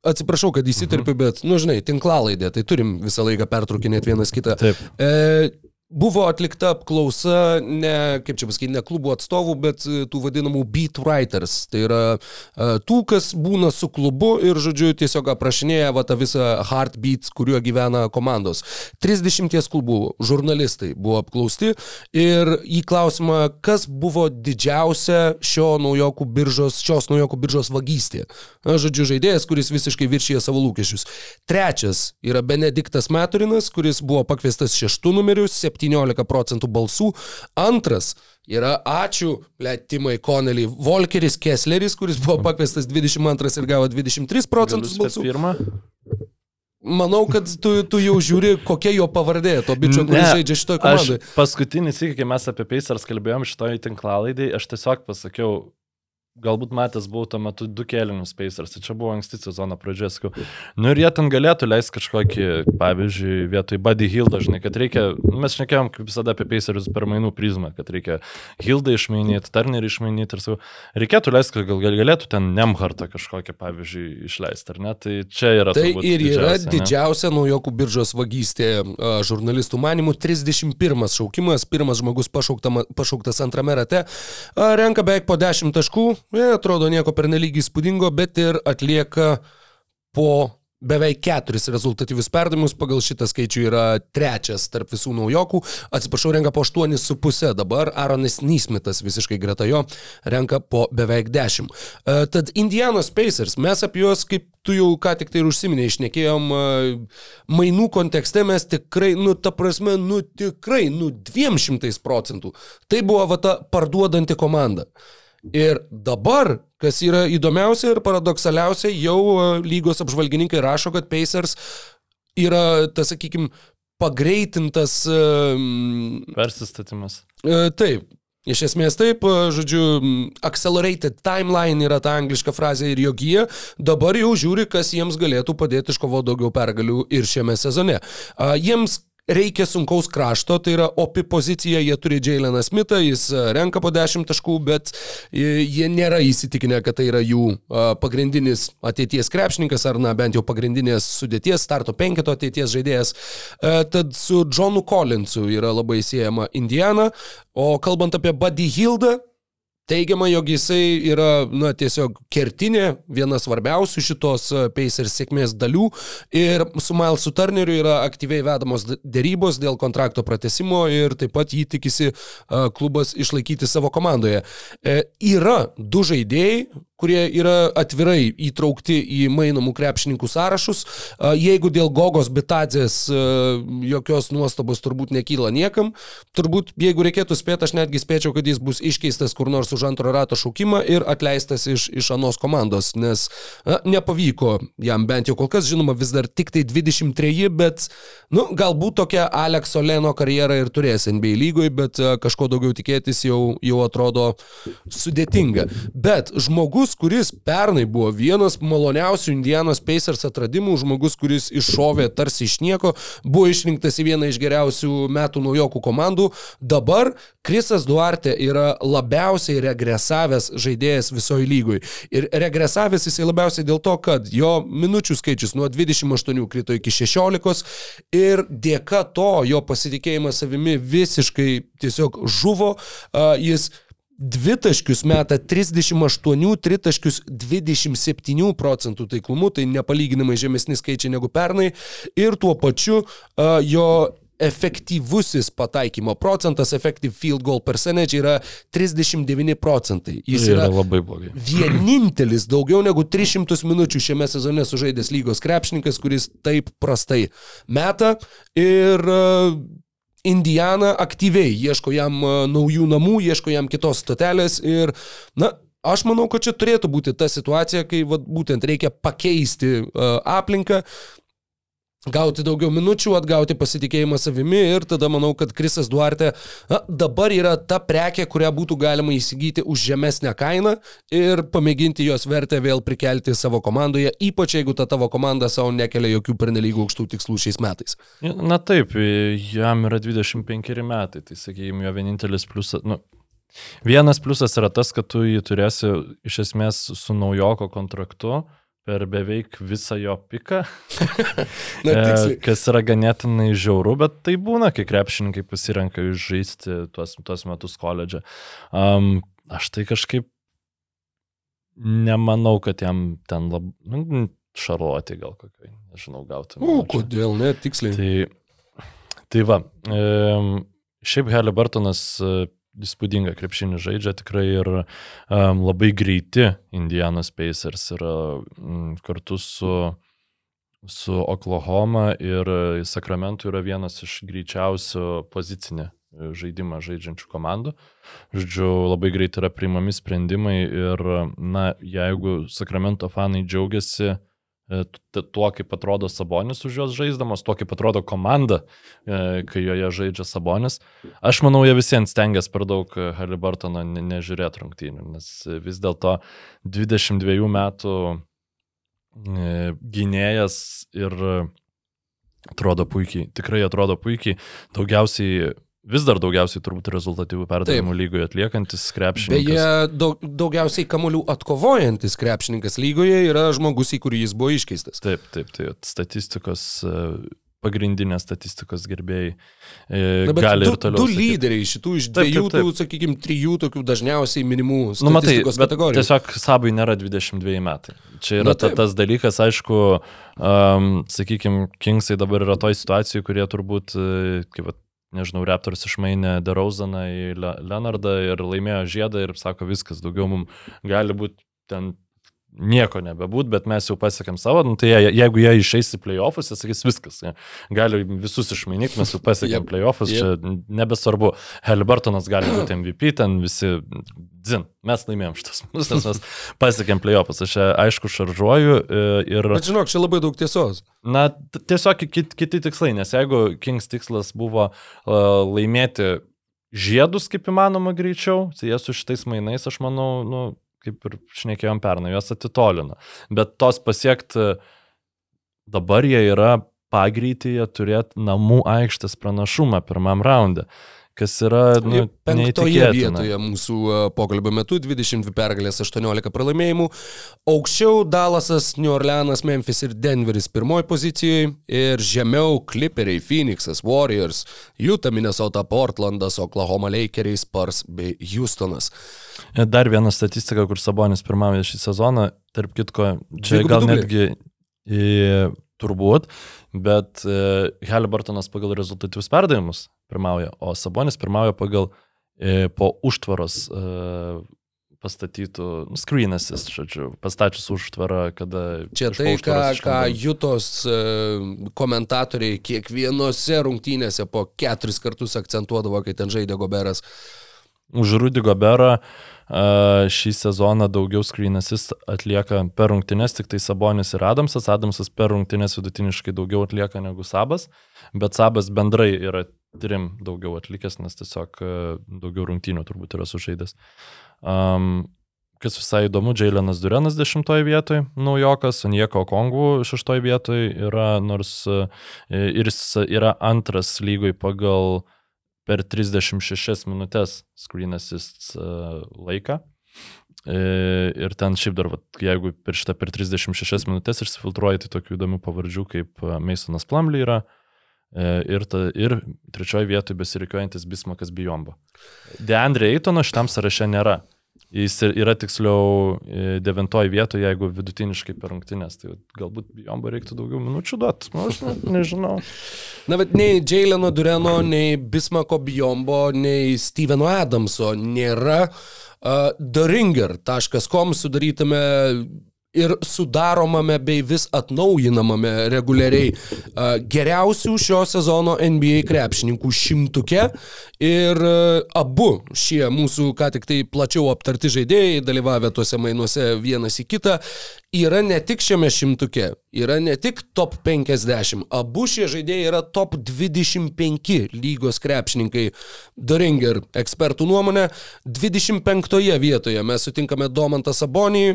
Atsiprašau, kad įsiterpiu, mhm. bet, nu žinai, tinklalaidė, tai turim visą laiką pertraukinėti vienas kitą. Taip. E, Buvo atlikta apklausa ne, kaip čia pasakyti, ne klubų atstovų, bet e, tų vadinamų beat writers. Tai yra uh, tų, kas būna su klubu ir, žodžiu, tiesiog aprašinėja va, tą visą heartbeat, kuriuo gyvena komandos. 30 klubų žurnalistai buvo apklausti ir į klausimą, kas buvo didžiausia šio naujokų biržos, šios naujokų biržos vagystė. Žodžiu, žaidėjas, kuris visiškai viršyje savo lūkesčius. Trečias yra Benediktas Maturinas, kuris buvo pakviestas šeštų numeriu, 7 17 procentų balsų. Antras yra ačiū, Timai Connelly, Volkeris Kessleris, kuris buvo pakviestas 22 ir gavo 23 procentus balsų. Pirmą. Manau, kad tu, tu jau žiūri, kokia jo pavardė, to bičio, kuris žaidžia šitoje komandoje. Paskutinį sėkį, kai mes apie Pacers kalbėjom šitoje tinklalaidai, aš tiesiog pasakiau, galbūt matęs buvau tuo metu du kėlinius Pacers, tai čia buvo anksti sezono pradžia, sakau. Nu ir jie ten galėtų leisti kažkokį, pavyzdžiui, vietoj Buddy Hill dažnai, kad reikia, nu, mes šnekėjom kaip visada apie Pacers per mainų prizmą, kad reikia Hildą išmainyti, Turnerį išmainyti ir sakau, reikėtų leisti, kad gal galėtų ten Nemhartą kažkokią, pavyzdžiui, išleisti, ar ne? Tai čia yra. Tai ir yra didžiausia, didžiausia naujokų biržos vagystė žurnalistų manimų, 31 šaukimas, pirmas žmogus pašauktas antrame rate, renka beveik po 10 taškų, Ne, atrodo nieko pernelyg įspūdingo, bet ir atlieka po beveik keturis rezultatyvius perdavimus, pagal šitą skaičių yra trečias tarp visų naujokų, atsiprašau, renka po 8,5 dabar, Aaronas Nysmitas visiškai greta jo renka po beveik 10. E, tad Indianos Pacers, mes apie juos, kaip tu jau ką tik tai ir užsiminėjai, išnekėjom e, mainų kontekste, mes tikrai, nu, ta prasme, nu, tikrai, nu, 200 procentų. Tai buvo va ta parduodanti komanda. Ir dabar, kas yra įdomiausia ir paradoksaliausia, jau e, lygos apžvalgininkai rašo, kad Pacers yra, tas, sakykime, pagreitintas. Persistatymas. E, taip, Iš esmės taip, žodžiu, accelerated timeline yra ta angliška frazė ir jog jie dabar jau žiūri, kas jiems galėtų padėti iškovoti daugiau pergalių ir šiame sezone. Jiems Reikia sunkaus krašto, tai yra opi pozicija, jie turi Jaileną Smithą, jis renka po 10 taškų, bet jie nėra įsitikinę, kad tai yra jų pagrindinis ateities krepšininkas, ar na bent jau pagrindinės sudėties, starto penketo ateities žaidėjas. Tad su Johnu Collinsu yra labai siejama Indiana, o kalbant apie Buddy Hildą, Teigiama, jog jisai yra, na, tiesiog kertinė, viena svarbiausių šitos e, Pacers sėkmės dalių ir su Milesu Turneriu yra aktyviai vedamos dėrybos dėl kontrakto pratesimo ir taip pat jį tikisi e, klubas išlaikyti savo komandoje. E, yra du žaidėjai, kurie yra atvirai įtraukti į mainomų krepšininkų sąrašus. Jeigu dėl Gogos Bitadzės jokios nuostabos turbūt nekyla niekam, turbūt jeigu reikėtų spėti, aš netgi spėčiau, kad jis bus iškeistas kur nors už antro rato šaukimą ir atleistas iš, iš anos komandos, nes na, nepavyko jam bent jau kol kas, žinoma, vis dar tik tai 23, bet, nu, galbūt tokia Alekso Leno karjera ir turės NBA lygoje, bet kažko daugiau tikėtis jau, jau atrodo sudėtinga. Bet žmogus, žmogus, kuris pernai buvo vienas maloniausių Indianos Pacers atradimų, žmogus, kuris iššovė tarsi iš nieko, buvo išrinktas į vieną iš geriausių metų naujokų komandų. Dabar Krisas Duarte yra labiausiai regresavęs žaidėjas visoje lygoj. Ir regresavęs jisai labiausiai dėl to, kad jo minučių skaičius nuo 28 krito iki 16 ir dėka to jo pasitikėjimas savimi visiškai tiesiog žuvo. Jis Dvitaškius meta 38, tritaškius 27 procentų taiklumu, tai nepalyginamai žemesni skaičiai negu pernai. Ir tuo pačiu uh, jo efektyvusis pataikymo procentas, effective field goal percentage yra 39 procentai. Jis yra, yra labai blogai. Vienintelis daugiau negu 300 minučių šiame sezone sužaidęs lygos krepšininkas, kuris taip prastai meta. Ir Indiana aktyviai. Ieško jam e, naujų namų, ieško jam kitos stotelės ir, na, aš manau, kad čia turėtų būti ta situacija, kai vat, būtent reikia pakeisti uh, aplinką, gauti daugiau minučių, atgauti pasitikėjimą savimi ir tada manau, kad Krisas Duarte na, dabar yra ta prekė, kurią būtų galima įsigyti už žemesnę kainą ir pamėginti jos vertę vėl prikelti savo komandoje, ypač jeigu ta tavo komanda savo nekelia jokių pernelygų aukštų tikslų šiais metais. Na taip, jam yra 25 metai, tai sakykime, jo vienintelis pliusas, nu, vienas pliusas yra tas, kad tu jį turėsi iš esmės su naujoko kontraktu per beveik visą jo piką. Na, tiksliai. kas yra ganėtinai žiauru, bet tai būna, kai krepšininkai pasirenka žaisti tuos, tuos metus koledže. Um, aš tai kažkaip nemanau, kad jam ten labai... Nu, šarloti gal kokiai, nežinau, gauti. O, kodėl ne, tiksliai. Tai, tai va, e, šiaip Halibartonas įspūdingą krepšinį žaidžia tikrai ir um, labai greiti Indianos Pacers yra um, kartu su, su Oklahoma ir Sacramento yra vienas iš greičiausių pozicinė žaidimą žaidžiančių komandų. Žodžiu, labai greit yra priimami sprendimai ir, na, jeigu Sacramento fanai džiaugiasi, E, tuo, kaip atrodo Sabonis už juos žaisdamas, tuo, kaip atrodo komanda, e, kai joje žaidžia Sabonis. Aš manau, jie visiems stengiasi per daug Halibartono nežiūrėti rungtynių, nes vis dėlto 22 metų e, gynėjas ir atrodo puikiai, tikrai atrodo puikiai, daugiausiai vis dar daugiausiai turbūt rezultatyvų perdavimų lygoje atliekantis krepšininkas. Beje, daug, daugiausiai kamolių atkovojantis krepšininkas lygoje yra žmogus, į kurį jis buvo iškeistas. Taip, taip, tai statistikos pagrindinės statistikos gerbėjai e, Na, gali du, ir toliau. Du sakyti. lyderiai šitų iš dviejų, taip, taip, taip. sakykime, trijų tokių dažniausiai minimų nu, matai, kategorijų. Tiesiog Sabui nėra 22 metai. Čia yra Na, ta, tas dalykas, aišku, um, sakykime, Kingsai dabar yra toj situacijoje, kurie turbūt, kaip nežinau, Raptors išmainė DeRozaną į Leonardą ir laimėjo žiedą ir sako, viskas, daugiau mums gali būti ten nieko nebebūt, bet mes jau pasiekėm savo, nu, tai je, jeigu jie išeis į playoffus, jie sakys viskas, jie gali visus išmainyti, mes jau pasiekėm yep. playoffus, yep. čia nebesvarbu, Halibartonas gali būti MVP, ten visi, dzin, mes laimėjom šitas nes mes pasiekėm playoffus, aš čia aišku šaržuoju e, ir... Bet žinok, čia labai daug tiesos. Na, tiesiog kiti, kiti tikslai, nes jeigu Kings tikslas buvo uh, laimėti žiedus kaip įmanoma greičiau, tai jie su šitais mainais, aš manau, nu, kaip ir šnekėjom pernai, juos atitolino. Bet tos pasiekti dabar jie yra pagreityje turėti namų aikštės pranašumą pirmam raunde kas yra nu, penktoje vietoje mūsų pokalbio metu 22 pergalės, 18 pralaimėjimų. Aukščiau Dallasas, New Orleanas, Memphis ir Denveris pirmoji pozicijoje ir žemiau Clipperiai, Phoenixas, Warriors, Utah, Minnesota, Portlandas, Oklahoma Lakeriai, Spurs bei Houstonas. Dar viena statistika, kur Sabonis pirmavo šį sezoną, tarp kitko, čia Dvigubi gal dubliai. netgi į, turbūt, bet e, Haliburtonas pagal rezultatyvius perdavimus pirmauja, o Sabonis pirmauja pagal e, po užtvaros e, pastatytų nu, screenasis, žodžiu, pastačius užtvarą, kada... Čia tai, ką, ką. Jutos e, komentatoriai kiekvienose rungtynėse po keturis kartus akcentuodavo, kai ten žaidė Goberas. Už Rudy Goberą šį sezoną daugiau screen assist atlieka per rungtynes, tik tai Sabonis ir Adamsas. Adamsas per rungtynes vidutiniškai daugiau atlieka negu Sabas, bet Sabas bendrai yra trim daugiau atlikęs, nes tiesiog daugiau rungtynių turbūt yra sužaidęs. Um, kas visai įdomu, Jailenas Durenas dešimtoje vietoje, naujokas, Onieko Kongų šeštoje vietoje yra, nors ir jis yra antras lygoj pagal per 36 minutės screen assist uh, laiką. E, Ir ten šiaip dar, vat, jeigu per šitą per 36 minutės išsifiltruoji, tai tokių įdomių pavardžių kaip e, Masonas Plumley yra e, ir, ta, ir trečioje vietoje besirikiuojantis Bismakas Bijombo. Deandre Eitono šitam sąraše nėra. Jis yra tiksliau e, devintoje vietoje, jeigu vidutiniškai per rungtynės. Tai galbūt Bijombo reiktų daugiau minučių duoti. Nu, aš net nežinau. Na, bet nei Jaileno Dureno, nei Bismako Bijombo, nei Steveno Adamso nėra uh, theringer.com sudarytame ir sudaromame bei vis atnaujinamame reguliariai geriausių šio sezono NBA krepšininkų šimtuke ir abu šie mūsų ką tik tai plačiau aptarti žaidėjai, dalyvavę tuose mainuose vienas į kitą, yra ne tik šiame šimtuke, yra ne tik top 50, abu šie žaidėjai yra top 25 lygos krepšininkai. Doringer ekspertų nuomonė, 25 vietoje mes sutinkame Domantą Sabonį,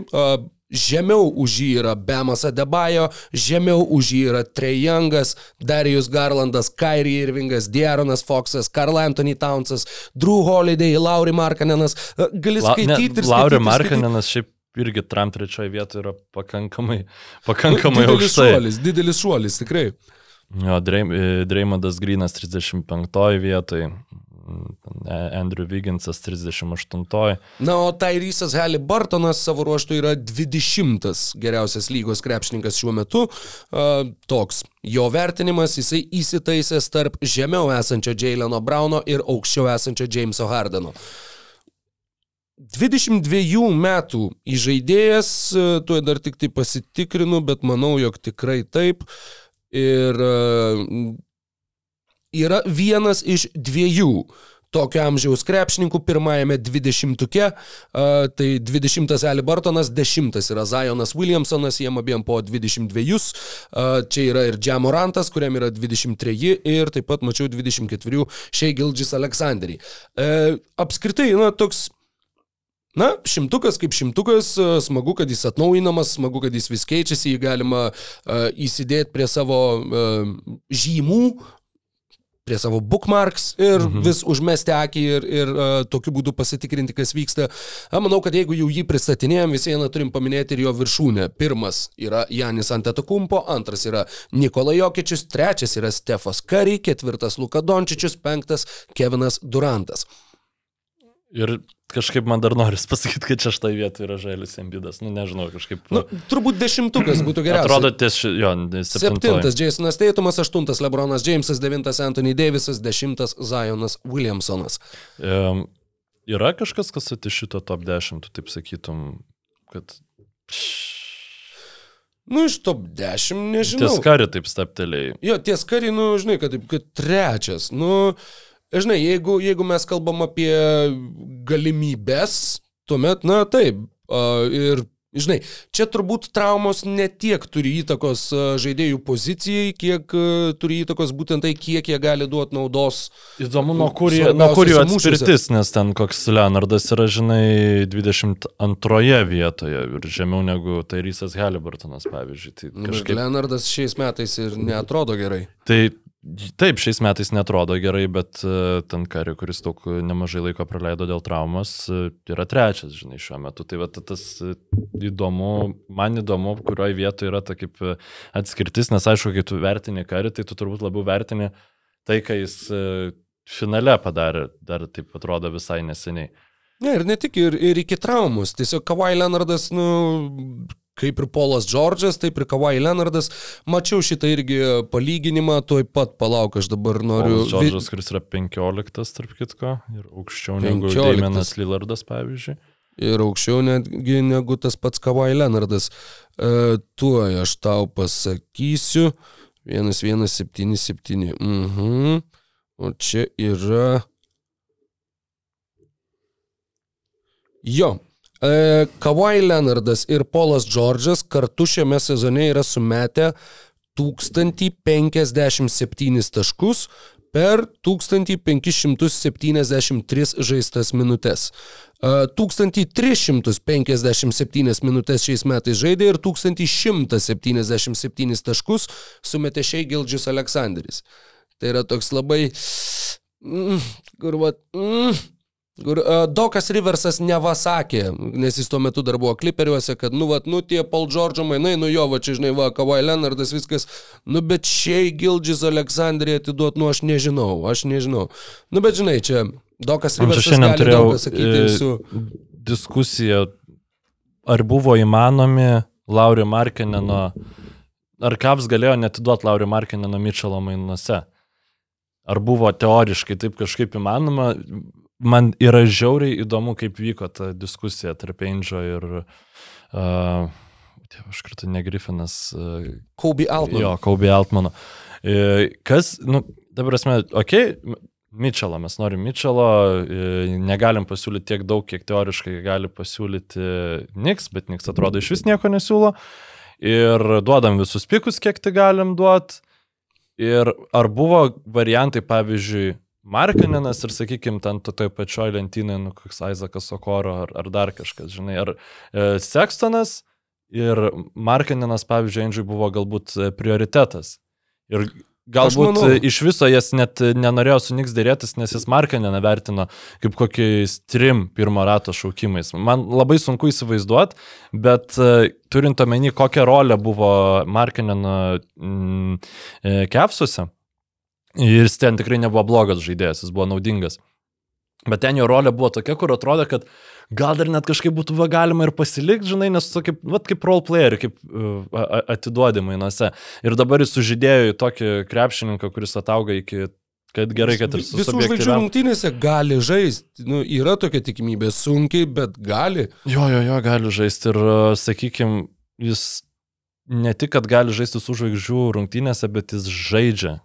žemiau už jį yra Bemas Adebayo, žemiau už jį yra Trey Youngas, Darius Garlandas, Kyrie Irvingas, Diaronas Foxas, Karl Anthony Townsas, Drew Holiday, Lauri Markanenas. A, Gali La, skaityti ir. Lauri ir skaityti. Markanenas šiaip irgi Trump trečioje vietoje yra pakankamai, pakankamai didelis aukštai. šuolis, didelis šuolis, tikrai. Jo, Dreim- e, Dreimondas Grinas 35 vietoje, Andrew Vigginsas 38. Na, o Tairysas Haliburtonas savo ruoštų yra 20 geriausias lygos krepšininkas šiuo metu. Uh, toks jo vertinimas, jisai įsitaisęs tarp žemiau esančio Jaileno Brauno ir aukščiau esančio Jameso Hardeno. 22 metų įžaidėjas, e, tuo dar tik tai pasitikrinu, bet manau, jog tikrai taip. Ir e, yra vienas iš dviejų tokio amžiaus krepšininkų pirmajame 20-uke, uh, tai 20-as Ali Bartonas, 10-as yra Zionas Williamsonas, jiem abiem po 22, uh, čia yra ir Džiamorantas, kuriam yra 23 ir taip pat mačiau 24 Šei Gildžis Aleksandrį. Uh, apskritai, na, toks Na, šimtukas kaip šimtukas, e, smagu, kad jis atnaujinamas, smagu, kad jis vis keičiasi, jį galima uh, įsidėti prie savo uh, žymų, prie savo bookmarks ir mhm. vis užmesti akį ir, ir uh, tokiu būdu pasitikrinti, kas vyksta. A, manau, kad jeigu jau jį pristatinėjom, vis viena turim paminėti ir jo viršūnę. Pirmas yra Janis Antetokumpo, antras yra Nikola Jokičius, trečias yra Stefas Kari, ketvirtas Luka Dončičius, penktas Kevinas Durantas. Ir kažkaip man dar noris pasakyti, kad šeštai vietoje yra Želis Embidas. Nu, nežinau, kažkaip. Nu, turbūt dešimtukas būtų geriausias. Atrodo, ties, jo, septintas. Septintas Jasonas Teitumas, aštuntas Lebronas Jamesas, devintas Anthony Davisas, dešimtas Zionas Williamsonas. Um, yra kažkas, kas ati šito top 10, tu taip sakytum, kad... Nu, iš top 10, nežinau. Ties kari taip stapteliai. Jo, ties karį, nu, žinai, kad, kad trečias. Nu, žinai, jeigu, jeigu mes kalbam apie galimybės, tuomet, na taip. Ir Žinai, čia turbūt traumos ne tiek turi įtakos žaidėjų pozicijai, kiek turi įtakos būtent tai, kiek jie gali duoti naudos. Įdomu, nuo kur, jų atspirtis, nes ten koks Leonardas yra, žinai, 22 vietoje ir žemiau negu Tairysas Halliburtonas, pavyzdžiui. Tai Kažkaip kažkaip... Leonardas šiais metais ir neatrodo gerai. Tai taip, šiais metais netrodo gerai, bet uh, ten kariu, kuris daug nemažai laiko praleido dėl traumas, uh, yra trečias, žinai, šiuo metu. Tai va ta- tas įdomu, man įdomu, kurioje vietoje yra ta kaip atskirtis, nes aišku, kai tu vertini karį, tai tu turbūt labiau vertini tai, ką jis finale padarė, dar taip atrodo visai neseniai. Ne, ir ne tik, ir, ir iki traumus. Tiesiog Kawhi Leonardas, nu, kaip ir Polas Džordžas, taip ir Kawhi Leonardas. Mačiau šitą irgi palyginimą, tuoj pat palauk, aš dabar noriu. Polas Džordžas, kuris yra 15, tarp kitko, ir aukščiau negu 15. Damianas Lillardas, pavyzdžiui. Ir aukščiau netgi negu tas pats Kawhi Leonardas. E, tuoj aš tau pasakysiu. 1177. Mhm. O čia yra. Jo. E, Kawhi Leonardas ir Polas Džordžas kartu šiame sezone yra sumetę 1057 taškus per 1573 žaistas minutės. E, 1357 minutės šiais metais žaidė ir 1177 taškus sumetė šiai Gildžius Aleksandris. Tai yra toks labai... Mm, kur va... Mm, Kur uh, Dokas Riversas neva sakė, nes jis tuo metu dar buvo kliperiuose, kad, nu, vat, nu, tie Paul Džordžo mainai, nu, jo, va, čia, žinai, va, Kawhi Leonardas, viskas, nu, bet šiai Gildžis Aleksandrija atiduot, nu, aš nežinau, aš nežinau. Nu, bet, žinai, čia Dokas Aš Riversas šiandien gali turėjau sakyti e, su... diskusiją, ar buvo įmanomi Laurio Markineno, ar Kavs galėjo netiduoti Laurio Markineno Mitchelo mainuose. Ar buvo teoriškai taip kažkaip įmanoma. Man yra žiauriai įdomu, kaip vyko ta diskusija tarp Angel ir... Uh, Aš kartu ne Griffinas, uh, Kobe Altman. Jo, Kobe Altmano. E, Kas, nu, dabar esmė, okei, okay, Mitchellą, mes norim Mitchellą, e, negalim pasiūlyti tiek daug, kiek teoriškai gali pasiūlyti Niks, bet Niks atrodo iš vis nieko nesiūlo. Ir duodam visus pikus, kiek tai galim duoti. Ir ar buvo variantai, pavyzdžiui, Markaninas ir, sakykime, ten to toj pačioj lentynai, nu, koks Aizakas Okoro ar, ar dar kažkas, žinai, ar e, Sextonas ir Markaninas, pavyzdžiui, Andžiui buvo galbūt e, prioritetas. Ir galbūt manau- e, iš viso jas net nenorėjo su Niks dėrėtis, nes jis Markaniną vertino kaip kokiais trim pirmo rato šaukimais. Man labai sunku įsivaizduoti, bet e, turint omeny, kokią rolę buvo Markanino mm, e, kepsuose, ir jis ten tikrai nebuvo blogas žaidėjas, jis buvo naudingas. Bet ten jo rolė buvo tokia, kur atrodė, kad gal dar net kažkaip būtų galima ir pasilikti, žinai, nes tu kaip, vat, kaip role player, kaip uh, atiduodi mainuose. Ir dabar jis sužydėjo į tokį krepšininką, kuris atauga iki, kad gerai, kad ir su Visų žvaigždžių rungtynėse gali žaisti. Nu, yra tokia tikimybė, sunkiai, bet gali. Jo, jo, jo, gali žaisti ir, sakykime, jis ne tik, kad gali žaisti su žvaigždžių rungtynėse, bet jis žaidžia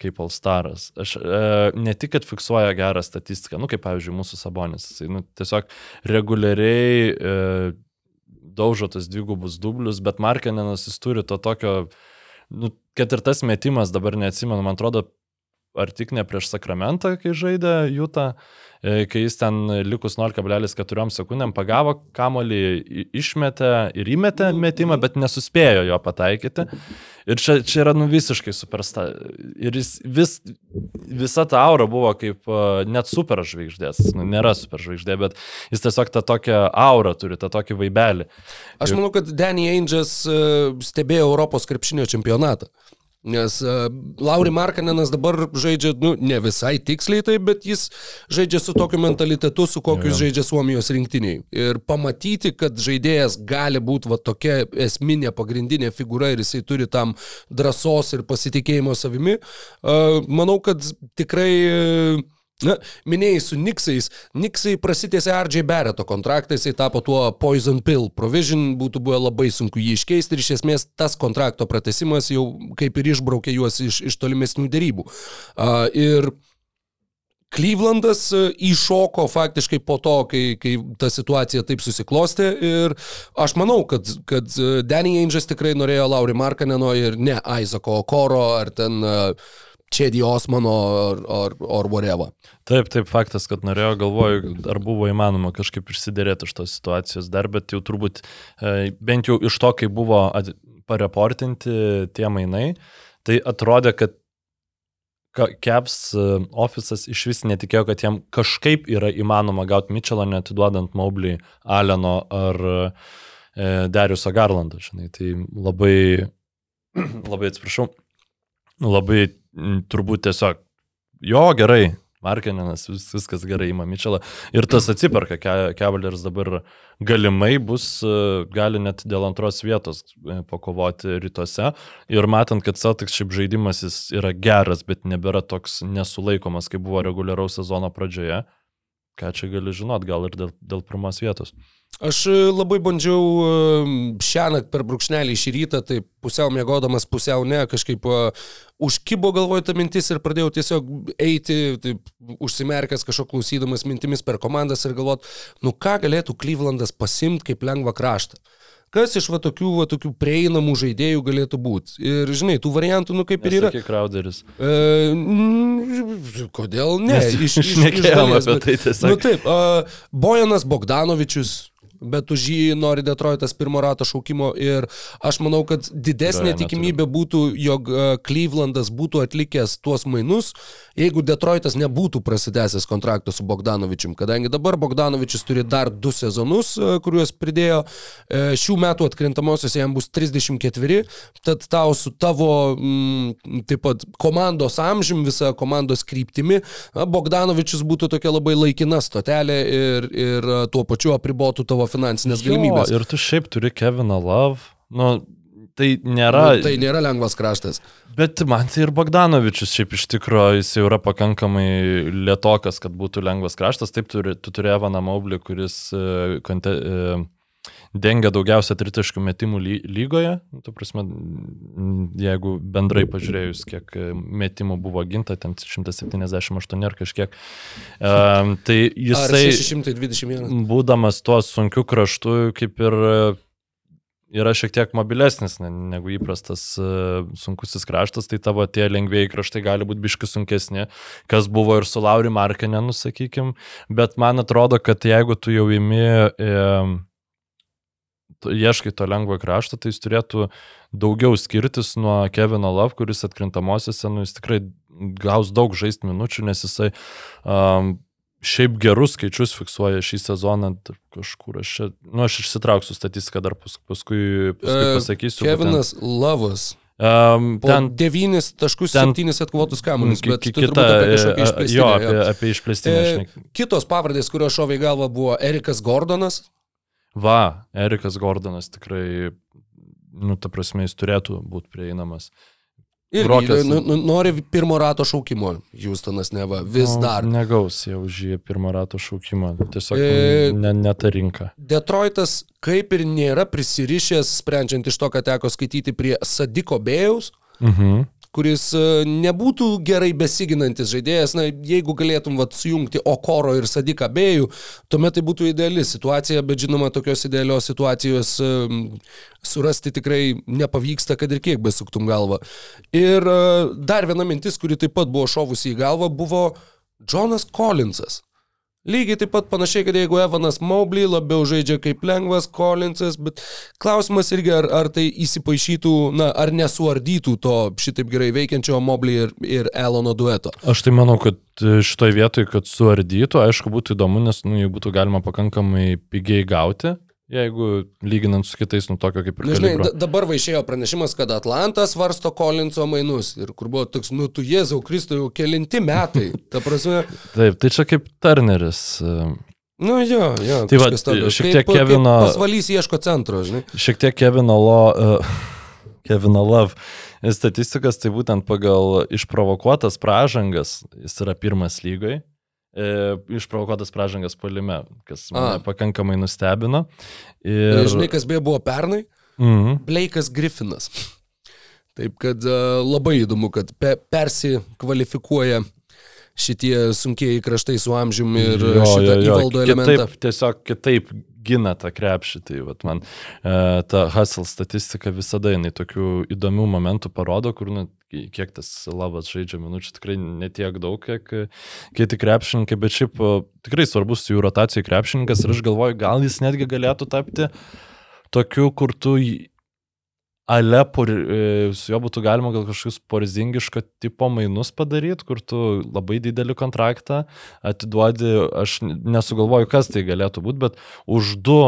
kaip Alstaras. Aš e, ne tik, kad fiksuoja gerą statistiką, nu kaip pavyzdžiui mūsų Sabonis, jisai nu, tiesiog reguliariai e, daužo tas dvigubus dublius, bet Markenenas jis turi to tokio, nu, kad ir tas metimas, dabar neatsimenu, man atrodo, ar tik ne prieš Sakramentą, kai žaidė Jūta, kai jis ten likus 0,4 sekundėm pagavo kamolį, išmetė ir įmetė metimą, bet nesuspėjo jo pataikyti. Ir čia, čia yra nu visiškai supersta. Ir jis vis, visa ta aura buvo kaip uh, net superžvaigždės. Nu, nėra superžvaigždė, bet jis tiesiog tą tokią aurą turi, tą tokį vaibelį. Aš manau, kad Danny Ainges e, stebėjo Europos krepšinio čempionatą. Nes uh, Lauri Markanenas dabar žaidžia, nu, ne visai tiksliai tai, bet jis žaidžia su tokiu mentalitetu, su kokiu jis žaidžia Suomijos rinktiniai. Ir pamatyti, kad žaidėjas gali būti va tokia esminė, pagrindinė figūra ir jisai turi tam drąsos ir pasitikėjimo savimi, uh, manau, kad tikrai uh, Na, minėjai su Niksais. Niksai prasitėsi RJ Barretto kontraktą, jisai tapo tuo Poison Pill Provision, būtų buvę labai sunku jį iškeisti ir iš esmės tas kontrakto pratesimas jau kaip ir išbraukė juos iš, iš tolimesnių dėrybų. Uh, ir Clevelandas e, įšoko faktiškai po to, kai, kai ta situacija taip susiklostė ir aš manau, kad, kad e, Danny Ainge'as tikrai norėjo Lauri Markaneno ir ne Isako Okoro ar ten Čedi Osmano ar, ar, ar whatever. Taip, taip, faktas, kad norėjo, galvoju, ar buvo įmanoma kažkaip išsiderėti iš tos situacijos dar, bet jau turbūt e, bent jau iš to, kai buvo at, pareportinti tie mainai, tai atrodė, kad Kevs e, ofisas iš vis netikėjo, kad jam kažkaip yra įmanoma gauti Mitchellą, netiduodant Mobley, Aleno ar e, Dariusą Garlandą. Žinai. Tai labai, labai atsiprašau, labai turbūt tiesiog, jo gerai, Markeninas, vis, viskas gerai įma Mitchellą. Ir tas atsiperka, Cavaliers dabar galimai bus, e, gali net dėl antros vietos e, pakovoti rytuose. Ir matant, kad Celtics šiaip žaidimas jis yra geras, bet nebėra toks nesulaikomas, kaip buvo reguliaraus sezono pradžioje, ką čia gali žinot, gal ir dėl, dėl pirmos vietos. Aš e, labai bandžiau šią naktį per brūkšnelį šį rytą, tai pusiau mėgodamas, pusiau ne, kažkaip uh, užkibo galvoje ta mintis ir pradėjau tiesiog eiti, taip, užsimerkęs kažko klausydamas mintimis per komandas ir galvot, nu ką galėtų Clevelandas pasimti kaip lengvą kraštą. Kas iš va tokių, va tokių prieinamų žaidėjų galėtų būti. Ir žinai, tų variantų, nu kaip ir yra. Kiek Crowderis. E, mm, kodėl ne? Mes Iš, iš, iš šnekėjom dalies, apie bet- tai tiesiog. Nu taip, uh, Bojanas Bogdanovičius, bet už jį nori Detroitas pirmo rato šaukimo ir aš manau, kad didesnė Yra, tikimybė būtų, jog uh, Clevelandas būtų atlikęs tuos mainus, jeigu Detroitas nebūtų prasidęsęs kontraktą su Bogdanovičium, kadangi dabar Bogdanovičius turi dar du sezonus, uh, kuriuos pridėjo, uh, šių metų atkrintamosios jam bus 34, tad tau su tavo mm, taip pat komandos amžium, visa komandos kryptimi, Bogdanovičius būtų tokia labai laikina stotelė ir, ir tuo pačiu apribotų tavo finansinės galimybės. Jo, ir tu šiaip turi Keviną Love. Nu, tai nėra. Nu, tai nėra lengvas kraštas. Bet man tai ir Bogdanovičius šiaip iš tikrųjų jis jau yra pakankamai lietokas, kad būtų lengvas kraštas. Taip, turi, tu turi Evaną Maublį, kuris e, konte, e, dengia daugiausia tritiškų metimų ly, lygoje. Tu prasme, jeigu bendrai pažiūrėjus, kiek e, metimų buvo ginta, ten 178 ar kažkiek. Um, tai jisai... 621? būdamas tuo sunkiu kraštu, kaip ir e, yra šiek tiek mobilesnis ne- negu įprastas e, sunkusis kraštas, tai tavo tie lengvėjai kraštai gali būti biški sunkesni, kas buvo ir su Lauri Markenenu, sakykim, bet man atrodo, kad jeigu tu jau imi, e, ieškai to lengvo krašto, tai jis turėtų daugiau skirtis nuo Kevino Love, kuris atkrintamosiose, nu, jis tikrai gaus daug žaisti minučių, nes jisai um, šiaip gerus skaičius fiksuoja šį sezoną kažkur. Aš, nu, aš išsitrauksiu statistiką dar pas, paskui, paskui E, pasakysiu. Kevinas Lavas. Um, ten 9.7 atkovotus kamuolius, bet kita, apie e, e, išplėstinę. jo, jo. apie, apie išplėstinę. E, Kitos pavardės, kurios šovė į galvą, buvo Erikas Gordonas. Va, Erikas Gordonas tikrai, nu, ta prasme, jis turėtų būti prieinamas. Ir nu, nu, nori pirmo rato šaukimo. Houstonas neva vis Nu, dar. Negaus jau už jį pirmo rato šaukimą. Tiesiog E, ne, ne ta rinka. Detroitas kaip ir nėra prisirišęs, sprendžiant iš to, ką teko skaityti prie Sadiko Bėjaus, Mhm. Kuris e, nebūtų gerai besiginantis žaidėjas, na, jeigu galėtum vat, sujungti Okoro ir Sadiką Bėjų, tuomet tai būtų ideali situacija, bet žinoma, tokios idealios situacijos e, surasti tikrai nepavyksta, kad ir kiek besuktum galvą. Ir e, dar viena mintis, kuri taip pat buvo šovusi į galvą, buvo Jonas Collinsas. Lygiai taip pat panašiai, kad jeigu Evanas Mobley labiau žaidžia kaip lengvas Collinsas, bet klausimas irgi, ar, ar tai įsipaišytų, na, ar nesuardytų to šitaip gerai veikiančio Mobley ir, ir Elono dueto. Aš tai manau, kad šitoj vietoj, kad suardytų, aišku, būtų įdomu, nes nu, jų būtų galima pakankamai pigiai gauti, jeigu lyginant su kitais, nu tokio kaip ir Na, žinai, kalibro. da- dabar va išėjo pranešimas, kad Atlantas varsto Collinso mainus ir kur buvo toks, nu, tu Jėzau Kristų, jau kelinti metai. Ta prasme, Taip, tai čia kaip Turneris. e, nu jo, jo. Tai va, šiek Kaip- tiek Kevino- kaip Pasvalys ieško centro, žinai. Šiek tiek Kevino Lo. Uh, Kevino Love statistikas, tai būtent pagal išprovokuotas pražangas, jis yra pirmas lygai. E, išprovokuotas pražangas palime, kas mane A. pakankamai nustebino. Ir... Ir, Žinai, kas beje buvo pernai? mhm. Blake'as Griffinas. Taip kad uh, labai įdomu, kad pe persikvalifikuoja šitie sunkieji kraštai su amžiumi ir jo, šitą jo, jo. įvaldo elementą. Kitaip, tiesiog kitaip gina tą krepšį. Tai vat, man e, ta Hustle statistika visada jinai tokių įdomių momentų parodo, kur nu, kiek tas lavas žaidžia minučių, tikrai netiek daug, kiek kiti krepšininkai, bet šiaip tikrai svarbus jų rotacijai krepšininkas ir aš galvoju, gal jis netgi galėtų tapti tokiu, kur tu ale por, e, su juo būtų galima gal kažkokius porzingiško tipo mainus padaryti, kur tu labai didelį kontraktą atiduodi, aš nesugalvoju, kas tai galėtų būti, bet už du,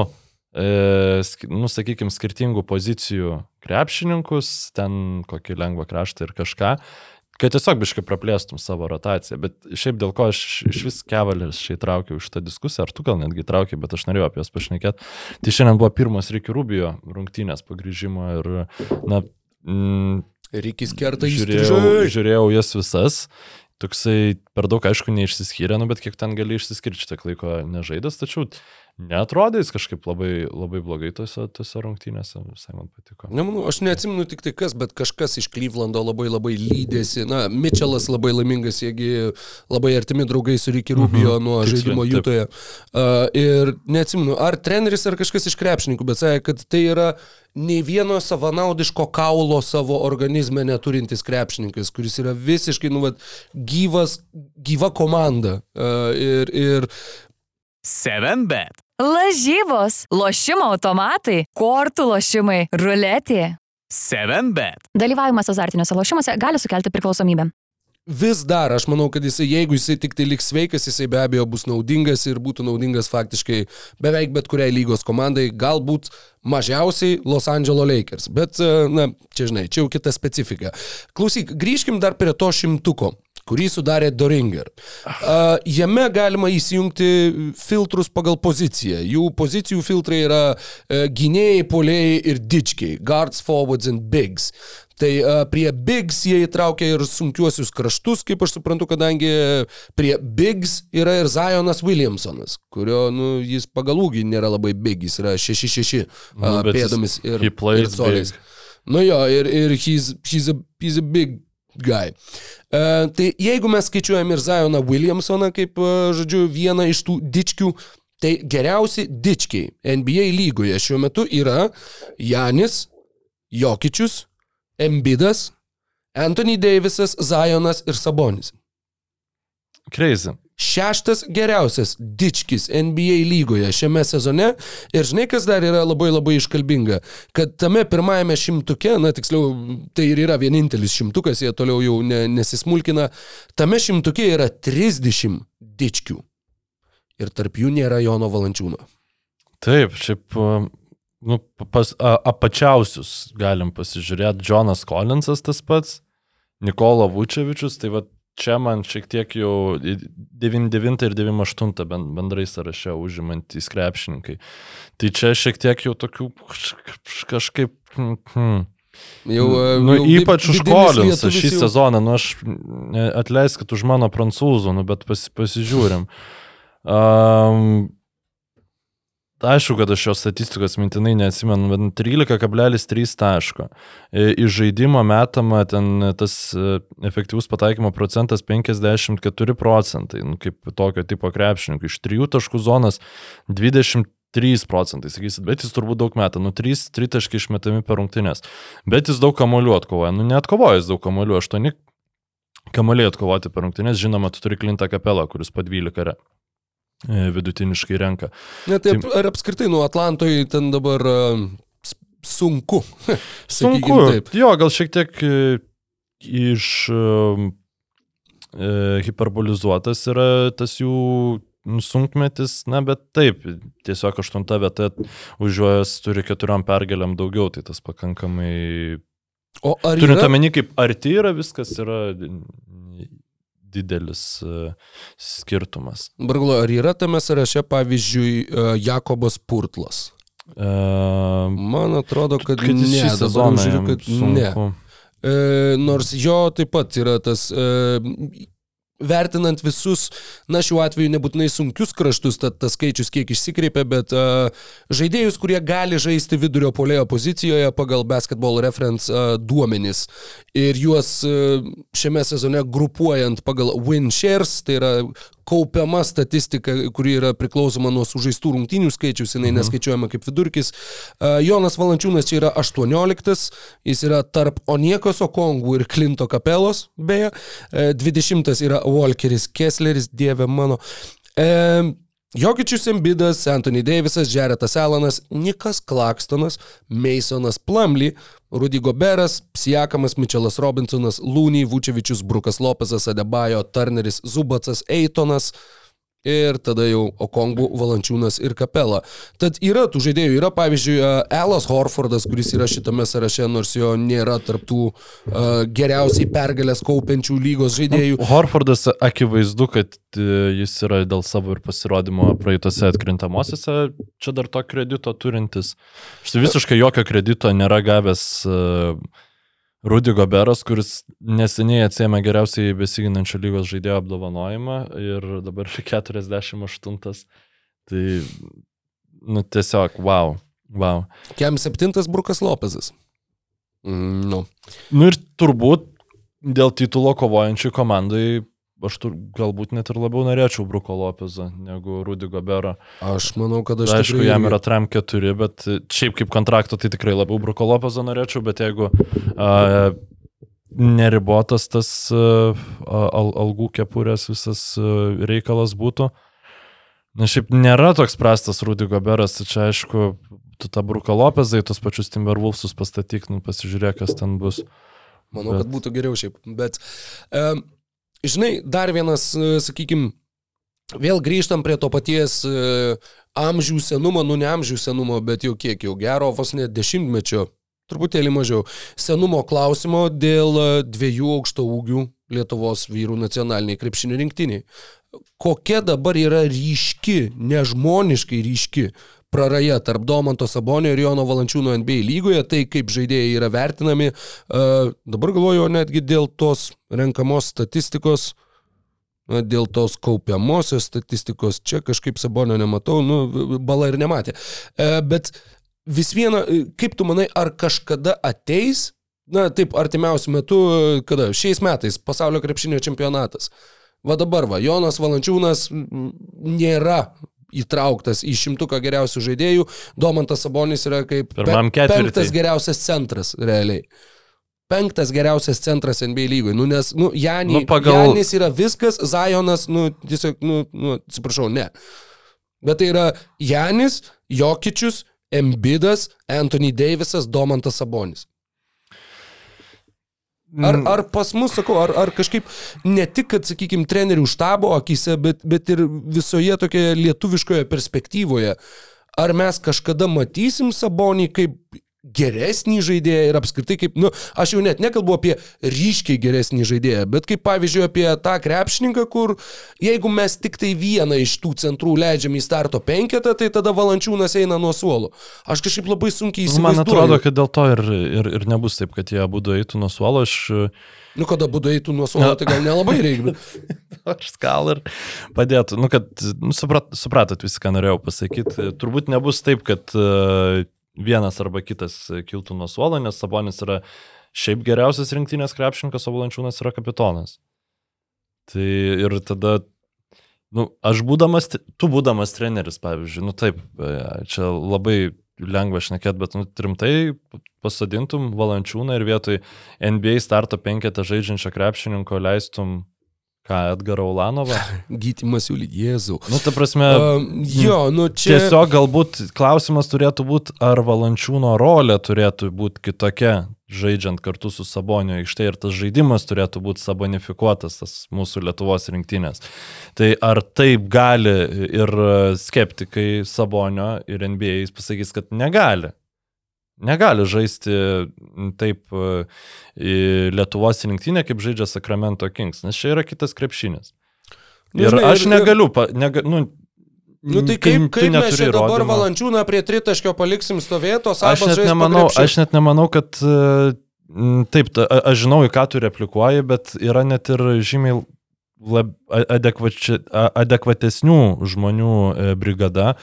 nu, sakykime, skirtingų pozicijų krepšininkus, ten kokį lengvą kraštą ir kažką, kad tiesiog biškai praplėstum savo rotaciją. Bet šiaip dėl ko aš iš vis kevalės šiai traukiau šitą diskusiją, ar tu gal netgi traukiai, bet aš norėjau apie jas pašnekėti. Tai šiandien buvo pirmas Ricky Rubio rungtynės pagrįžimo ir, na, mm, Rikis kerta žiūrėjau, žiūrėjau jas visas. Toksai per daug, aišku, neišsiskyrė, nu, bet kiek ten gali išsiskirti tiek laiko nežaidęs, tačiau Netrodė jis kažkaip labai, labai blogai tose, tose rungtynėse, visai man patiko. Nemanau, aš neatsimenu tik tai kas, bet kažkas iš Klyvlando labai labai lydėsi. Na, Mitčelas labai laimingas, jiegi labai artimi draugai su Ricky Rubio mhm, nuo tiksliai, žaidimo Jutoje. Uh, ir neatsimenu, ar treneris ar kažkas iš krepšininkų, bet sakė, kad tai yra nei vieno savanaudiško kaulo savo organizme neturintis krepšininkas, kuris yra visiškai, nu, vat, gyvas, gyva komanda. Uh, ir, ir 7bet. Lažybos, lošimo automatai, kortų lošimai, ruletė. 7bet. Dalyvavimas azartiniuose lošimuose gali sukelti priklausomybę. Vis dar, aš manau, kad jisai, jeigu jisai tik tai liks sveikas, jisai be abejo bus naudingas ir būtų naudingas faktiškai beveik bet kuriai lygos komandai, galbūt mažiausiai Los Angeles Lakers. Bet, na, čia žinai, čia jau kita specifika. Klausyk, grįžkim dar prie to šimtuko kurį sudarė Doringer. Uh, jame galima įsijungti filtrus pagal poziciją. Jų pozicijų filtrai yra uh, gynėjai, polėjai ir dičkiai. Guards, forwards and bigs. Tai uh, prie Bigs jie įtraukia ir sunkiuosius kraštus, kaip aš suprantu, kadangi prie Bigs yra ir Zionas Williamsonas, kurio, nu, jis pagal ūgį nėra labai big, jis yra 6-6 uh, nu, pėdomis ir, ir coliais. Nu jo, ir, ir he's, he's, a, he's a big guy. Uh, tai jeigu mes skaičiuojam ir Zioną Williamsoną kaip, uh, žodžiu, vieną iš tų dičkių, tai geriausi dičkiai NBA lygoje šiuo metu yra Janis, Jokičius, Embidas, Anthony Davisas, Zionas ir Sabonis. Crazy šeštas geriausias dičkis NBA lygoje šiame sezone. Ir žinai, kas dar yra labai labai iškalbinga, kad tame pirmajame šimtuke, na tiksliau, tai ir yra vienintelis šimtukas, jie toliau jau ne, nesismulkina, tame šimtuke yra 30 dičkių. Ir tarp jų nėra Jono Valančiūno. Taip, šiaip nu, pas, a, apačiausius galim pasižiūrėti. Jonas Collinsas tas pats, Nikola Vučevičius, tai va čia man šiek tiek jau 99 ir 98 bendrai sąraše užimantys krepšininkai. Tai čia šiek tiek jau tokių kažkaip... Hmm, Jau, nu, jau ypač už Kolinsą šį jau... sezoną, nu aš atleiskit už mano prancūzų, nu, bet pas, pasižiūrim. Um, Aišku, kad aš šios statistikos mintinai neatsimenu, bet 13,3 taško. E, iš žaidimo metama ten tas e, efektyvus pataikymo procentas 54 procentai, nu, kaip tokio tipo krepšininkų. Iš 3 taškų zonas 23 procentai, sakysit, bet jis turbūt daug metą, nu 3, 3 taškai išmetami per rungtynės. Bet jis daug kamolių atkovoja, nu neatkovojęs daug kamolių, 8 kamoliai atkovoti per rungtynės, žinoma, tu turi Klintą Kapelą, kuris po 12 kare. E, vidutiniškai renka. Net taip, tai, ar apskritai nuo Atlantoje ten dabar uh, sunku. sunku. Taip. Jo, gal šiek tiek e, iš uh, hiperbolizuotas yra tas jų sunkmetis, na bet taip, tiesiog aštunta vieta už juos turi keturiom pergalėm daugiau, tai tas pakankamai... O ar... Turint yra... omeny, kaip arti yra viskas, yra didelis e, skirtumas. Barglo, ar yra tame sąraše, pavyzdžiui, e, Jakobas Purtlas? Uh, Man atrodo, kad, kad ne, dabar žiūriu, kad sunku. ne. E, nors jo taip pat yra tas, e, vertinant visus, na šiuo atveju nebūtinai sunkius kraštus, tad tas skaičius kiek išsikreipia, bet uh, žaidėjus, kurie gali žaisti vidurio polėjo pozicijoje pagal basketball reference uh, duomenis. Ir juos uh, šiame sezone grupuojant pagal win shares, tai yra kaupiama statistika, kuri yra priklausoma nuo sužaistų rungtynių skaičius, jinai mhm. neskaičiuojama kaip vidurkis. Jonas Valančiūnas čia yra 18, jis yra tarp Oniekos Okongų ir Klinto Kapelos, beje. 20 yra Walkeris Kessleris, dieve mano. E, Jokičius Embidas, Anthony Davisas, Jaretas Alanas, Nikas Klakstonas, Masonas Plumly, Rudy Goberas, Psiakamas, Mitčelas Robinsonas, Lūny, Vučevičius, Brukas Lopezas, Adebajo, Turneris, Zubacas, Eitonas, ir tada jau Okongų, Valančiūnas ir Kapela. Tad yra tų žaidėjų, yra pavyzdžiui Elas Horfordas, kuris yra šitame sąraše, nors jo nėra tarptų uh, geriausiai pergalės kaupiančių lygos žaidėjų. Nu, Horfordas akivaizdu, kad e, jis yra dėl savo ir pasirodymo praeitose atkrintamosiose, čia dar to kredito turintis. Štai visiškai jokio kredito nėra gavęs uh, Rudy Goberas, kuris neseniai atsėmė geriausiai besiginančio lygos žaidėjo apdovanojimą ir dabar 48. Tai, nu, tiesiog, wow, wow. Kem septintas Brukas Lopezas. Mm, nu. nu ir turbūt dėl titulo kovojančių komandai aš tur, galbūt net ir labiau norėčiau Bruko Lopezą negu Rudy Gobero. Aš manau, kad aš... Aišku, jam yra tram 4, bet šiaip kaip kontrakto tai tikrai labiau Bruko Lopezą norėčiau, bet jeigu uh, neribotas tas uh, al, algų kepurės visas uh, reikalas būtų, na šiaip nėra toks prastas Rudy Goberas, tai čia aišku, tu tą Bruko Lopezą į tos pačius Timberwolfsus pastatyk, nu pasižiūrėk, kas ten bus. Manau, bet... kad būtų geriau šiaip, bet... Um, Žinai, dar vienas, e, sakykime, vėl grįžtam prie to paties e, amžių senumo, nu ne amžių senumo, bet jau kiek jau gero, vos net dešimtmečio, truputėlį mažiau, senumo klausimo dėl e, dviejų aukšto ūgių Lietuvos vyrų nacionaliniai krepšinio rinktiniai. Kokia dabar yra ryški, nežmoniškai ryški praraja tarp Domanto Sabonio ir Jono Valančiūno NBA lygoje, tai kaip žaidėjai yra vertinami. Uh, dabar galvoju netgi dėl tos renkamos statistikos, dėl tos kaupiamosios statistikos, čia kažkaip Sabonio nematau, nu, bala ir nematė. Uh, bet vis viena, kaip tu manai, ar kažkada ateis, na taip, artimiausių metų, kada, šiais metais pasaulio krepšinio čempionatas. Va dabar, va, Jonas Valančiūnas nėra įtrauktas į šimtuką geriausių žaidėjų, Domantas Sabonis yra kaip pe penktas geriausias centras realiai. Penktas geriausias centras NBA lygoj. Nu, nes, nu, Janį, nu, pagal... Janis yra viskas, Zajonas, nu, tiesiog, nu, nu, atsiprašau, ne. Bet tai yra Janis, Jokičius, Embidas, Anthony Davisas, Domantas Sabonis. Ar, mm. ar pas mus, sakau, ar, ar kažkaip ne tik, kad, sakykime, trenerių štabo akise, bet, bet ir visoje tokioje lietuviškoje perspektyvoje, ar mes kažkada matysim Sabonį kaip geresnį žaidėją ir apskritai kaip, nu, aš jau net nekalbu apie ryškiai geresnį žaidėją, bet kaip pavyzdžiui apie tą krepšininką, kur jeigu mes tik tai vieną iš tų centrų leidžiam į starto penketą, tai tada valančiūnas eina nuo suolo. Aš kažkaip labai sunkiai įsivaizduoju. Man atrodo, kad dėl to ir, ir, ir nebus taip, kad jie abu eitų nuo suolo. Aš... Nu, kada būdų eitų nuo suolo, tai gal nelabai reikia. Aš gal ir padėtų. Nu, kad, nu, suprat, supratot viską, ką norėjau pasakyti. Turbūt nebus taip, kad uh, vienas arba kitas kiltų nuo suolo, nes Sabonis yra šiaip geriausias rinktinės krepšininkas, o Valančiūnas yra kapitonas. Tai ir tada, nu, aš būdamas, tu būdamas treneris, pavyzdžiui, nu taip, čia labai lengva šnekėti, bet nu, rimtai pasadintum Valančiūną ir vietoj NBA starto penketą žaidžiančio krepšininko leistum Ką, Edgarą Ulanovą? Gytimas jų lyg Jėzų. Nu, ta prasme. Uh, jo, nu čia. Tiesiog galbūt klausimas turėtų būti, ar valančiūno rolė turėtų būti kitokia, žaidžiant kartu su Sabonio aikštė ir tas žaidimas turėtų būti sabonifikuotas, tas mūsų Lietuvos rinktinės. Tai ar taip gali ir skeptikai Sabonio ir NBA pasakys, kad negali negali žaisti taip Lietuvos rinktinė, kaip žaidžia Sacramento Kings, nes čia yra kitas krepšinis. Nu, ir žinai, aš ir, negaliu, pa, nega, nu, Nu tai kaip, kaip mes čia dabar įrodymą. valančiūną prie tritaškio paliksim stovėtos, aš net, nemanau, aš net nemanau, kad taip, ta, aš žinau, į ką tu replikuoji, bet yra net ir žymiai lab, adekvači, adekvatesnių žmonių e, brigada,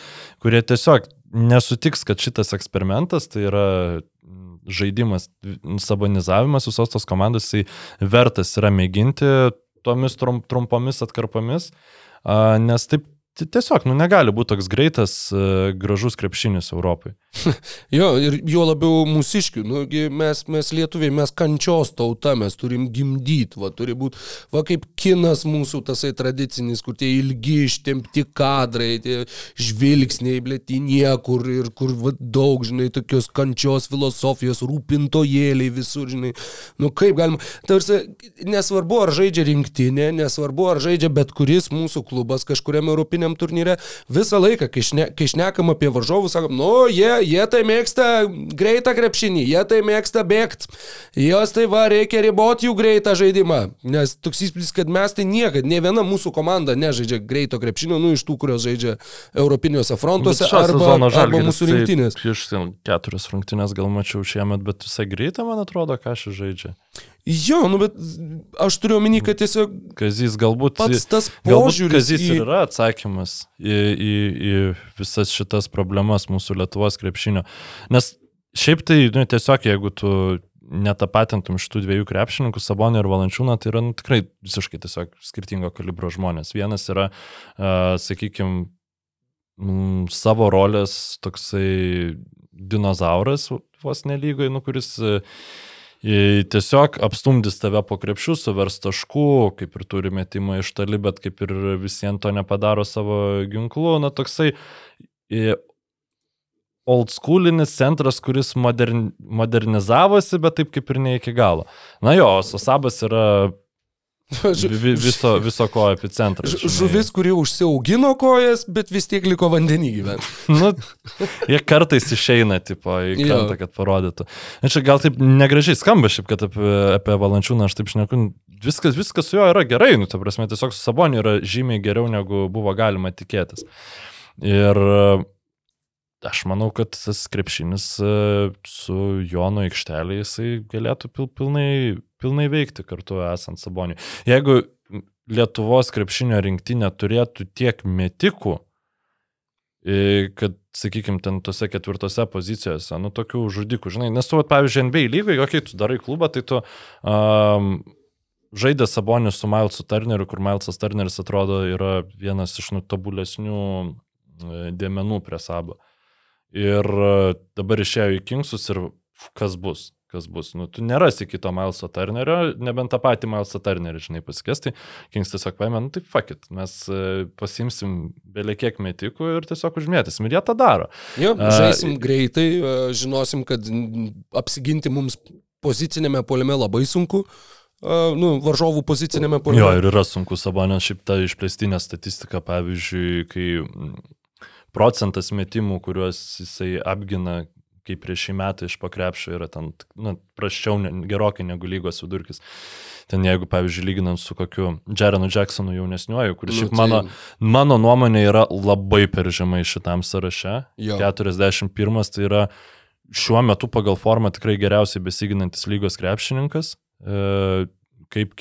kurie tiesiog nesutiks, kad šitas eksperimentas tai yra žaidimas, sabonizavimas visos tos komandos, jisai vertas yra mėginti tomis trump, trumpomis atkarpomis, nes taip tiesiog, nu, negali būti toks greitas, e, gražus krepšinis Europai. jo, ir jo labiau mūsiškių, nu, mes, mes lietuviai, mes kančios tauta, mes turim gimdyti, va, turi būti, va, kaip kinas mūsų tasai tradicinis, kur tie ilgi ištempti kadrai, tie žvilgsniai, blėti niekur ir kur va, daug, žinai, tokios kančios filosofijos, rūpintojėliai visur, žinai, nu, kaip galima, tarsi, nesvarbu, ar žaidžia rinktinė, nesvarbu, ar žaidžia bet kuris mūsų klubas kažkuriam europiniam pasauliniam turnyre, visą laiką, kai, šne, kai šnekam apie varžovus, sakom, nu, jie, jie tai mėgsta greitą krepšinį, jie tai mėgsta bėgti, jos tai va, reikia riboti jų greitą žaidimą, nes toks įspūdis, kad mes tai niekada, ne viena mūsų komanda nežaidžia greito krepšinio, nu, iš tų, kurios žaidžia europiniuose frontuose arba, arba mūsų rinktinės. Iš keturias rungtynės gal mačiau šiemet, bet visai greitą, man atrodo, ką šis žaidžia. Jo, nu bet aš turiu omeny, kad tiesiog... Kazys galbūt... Pats tas požiūris. Kazys į... yra atsakymas į, į, į visas šitas problemas mūsų Lietuvos krepšinio. Nes šiaip tai, nu, tiesiog jeigu tu netapatintum šitų dviejų krepšininkų, Sabonio ir Valančiūną, tai yra nu, tikrai visiškai tiesiog skirtingo kalibro žmonės. Vienas yra, uh, sakykime, mm, savo rolės toksai dinozauras vos nelygai, nu, kuris uh, tiesiog apstumdys tave po krepšių, suvers taškų, kaip ir turi metimą iš toli, bet kaip ir visiems to nepadaro savo ginklu. Na, toksai old schoolinis centras, kuris modern, modernizavosi, bet taip kaip ir ne iki galo. Na jo, Sosabas yra Viso, viso ko epicentras. Žuvis, kuri užsiaugino kojas, bet vis tiek liko vandenį gyventi. nu, jie kartais išeina, tipo, į krantą, kad parodytų. Na čia gal taip negražiai skamba šiaip, kad apie, apie valančiūną aš taip šneku. Viskas, viskas su juo yra gerai, nu, ta prasme, tiesiog su Saboniu yra žymiai geriau, negu buvo galima tikėtis. Ir aš manau, kad tas krepšinis e, su Jono aikštelė jisai galėtų pil, pilnai, pilnai veikti kartu esant Saboniui. Jeigu Lietuvos krepšinio rinktinė turėtų tiek metikų, kad, sakykime, ten tose ketvirtose pozicijose, nu, tokių žudikų, žinai, nes tu, pavyzdžiui, NBA lygai, okay, tu darai klubą, tai tu um, žaidė Sabonis su Milesu Turneriu, kur Milesas Turneris atrodo yra vienas iš nu, tobulesnių e, dėmenų prie Sabo. Ir e, dabar išėjo į Kingsus ir kas bus, kas bus. Nu, tu nerasi kito Mileso Turnerio, nebent tą patį Mileso Turnerį, žinai, pasikės, tai Kings tiesiog paėmė, nu tai fuck it, mes e, pasimsim beliekiek metikų ir tiesiog užmėtysim. Ir jie tą daro. Jo, žaisim uh, greitai, žinosim, kad apsiginti mums pozicinėme poliame labai sunku. Uh, nu, varžovų pozicinėme poliame. Jo, ir yra sunku Sabonės šiaip ta išplėstinė statistika, pavyzdžiui, kai procentas metimų, kuriuos jisai apgina kaip prieš šį metą iš pakrepšio yra ten, na, praščiau, ne, gerokai negu lygos vidurkis. Ten jeigu, pavyzdžiui, lyginant su kokiu Jerenu Jacksonu jaunesniuoju, kuris nu, šiaip mano, tai... mano nuomonė yra labai per žemai šitam sąraše. Jo. 41 tai yra šiuo metu pagal formą tikrai geriausiai besiginantis lygos krepšininkas. E, kaip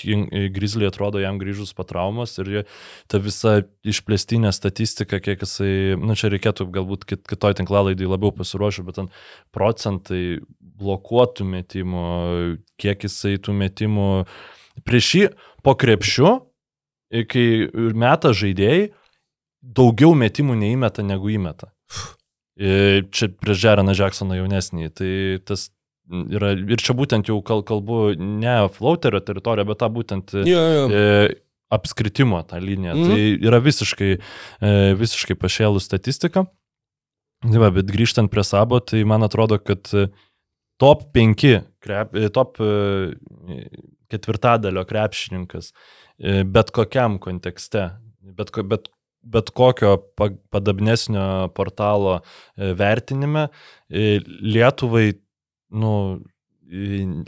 Grizzly atrodo jam grįžus po traumos ir ta visa išplėstinė statistika, kiek jisai, na nu, čia reikėtų galbūt kit, kitoj tinklalaidai labiau pasiruošę, bet ten procentai blokuotų metimų, kiek jisai tų metimų prieš jį po krepšiu, kai meta žaidėjai, daugiau metimų neįmeta negu įmeta. Čia prieš Žeraną Jacksoną jaunesnį, tai tas yra, ir čia būtent jau kal, kalbu ne flauterio teritoriją, bet tą būtent jo, jo. E, apskritimo tą liniją. Mm. Tai yra visiškai, e, visiškai pašėlų statistika. Tai va, bet grįžtant prie sabo, tai man atrodo, kad top 5, krep, e, top e, ketvirtadalio krepšininkas e, bet kokiam kontekste, bet, bet, bet kokio padabnesnio portalo vertinime Lietuvai nu,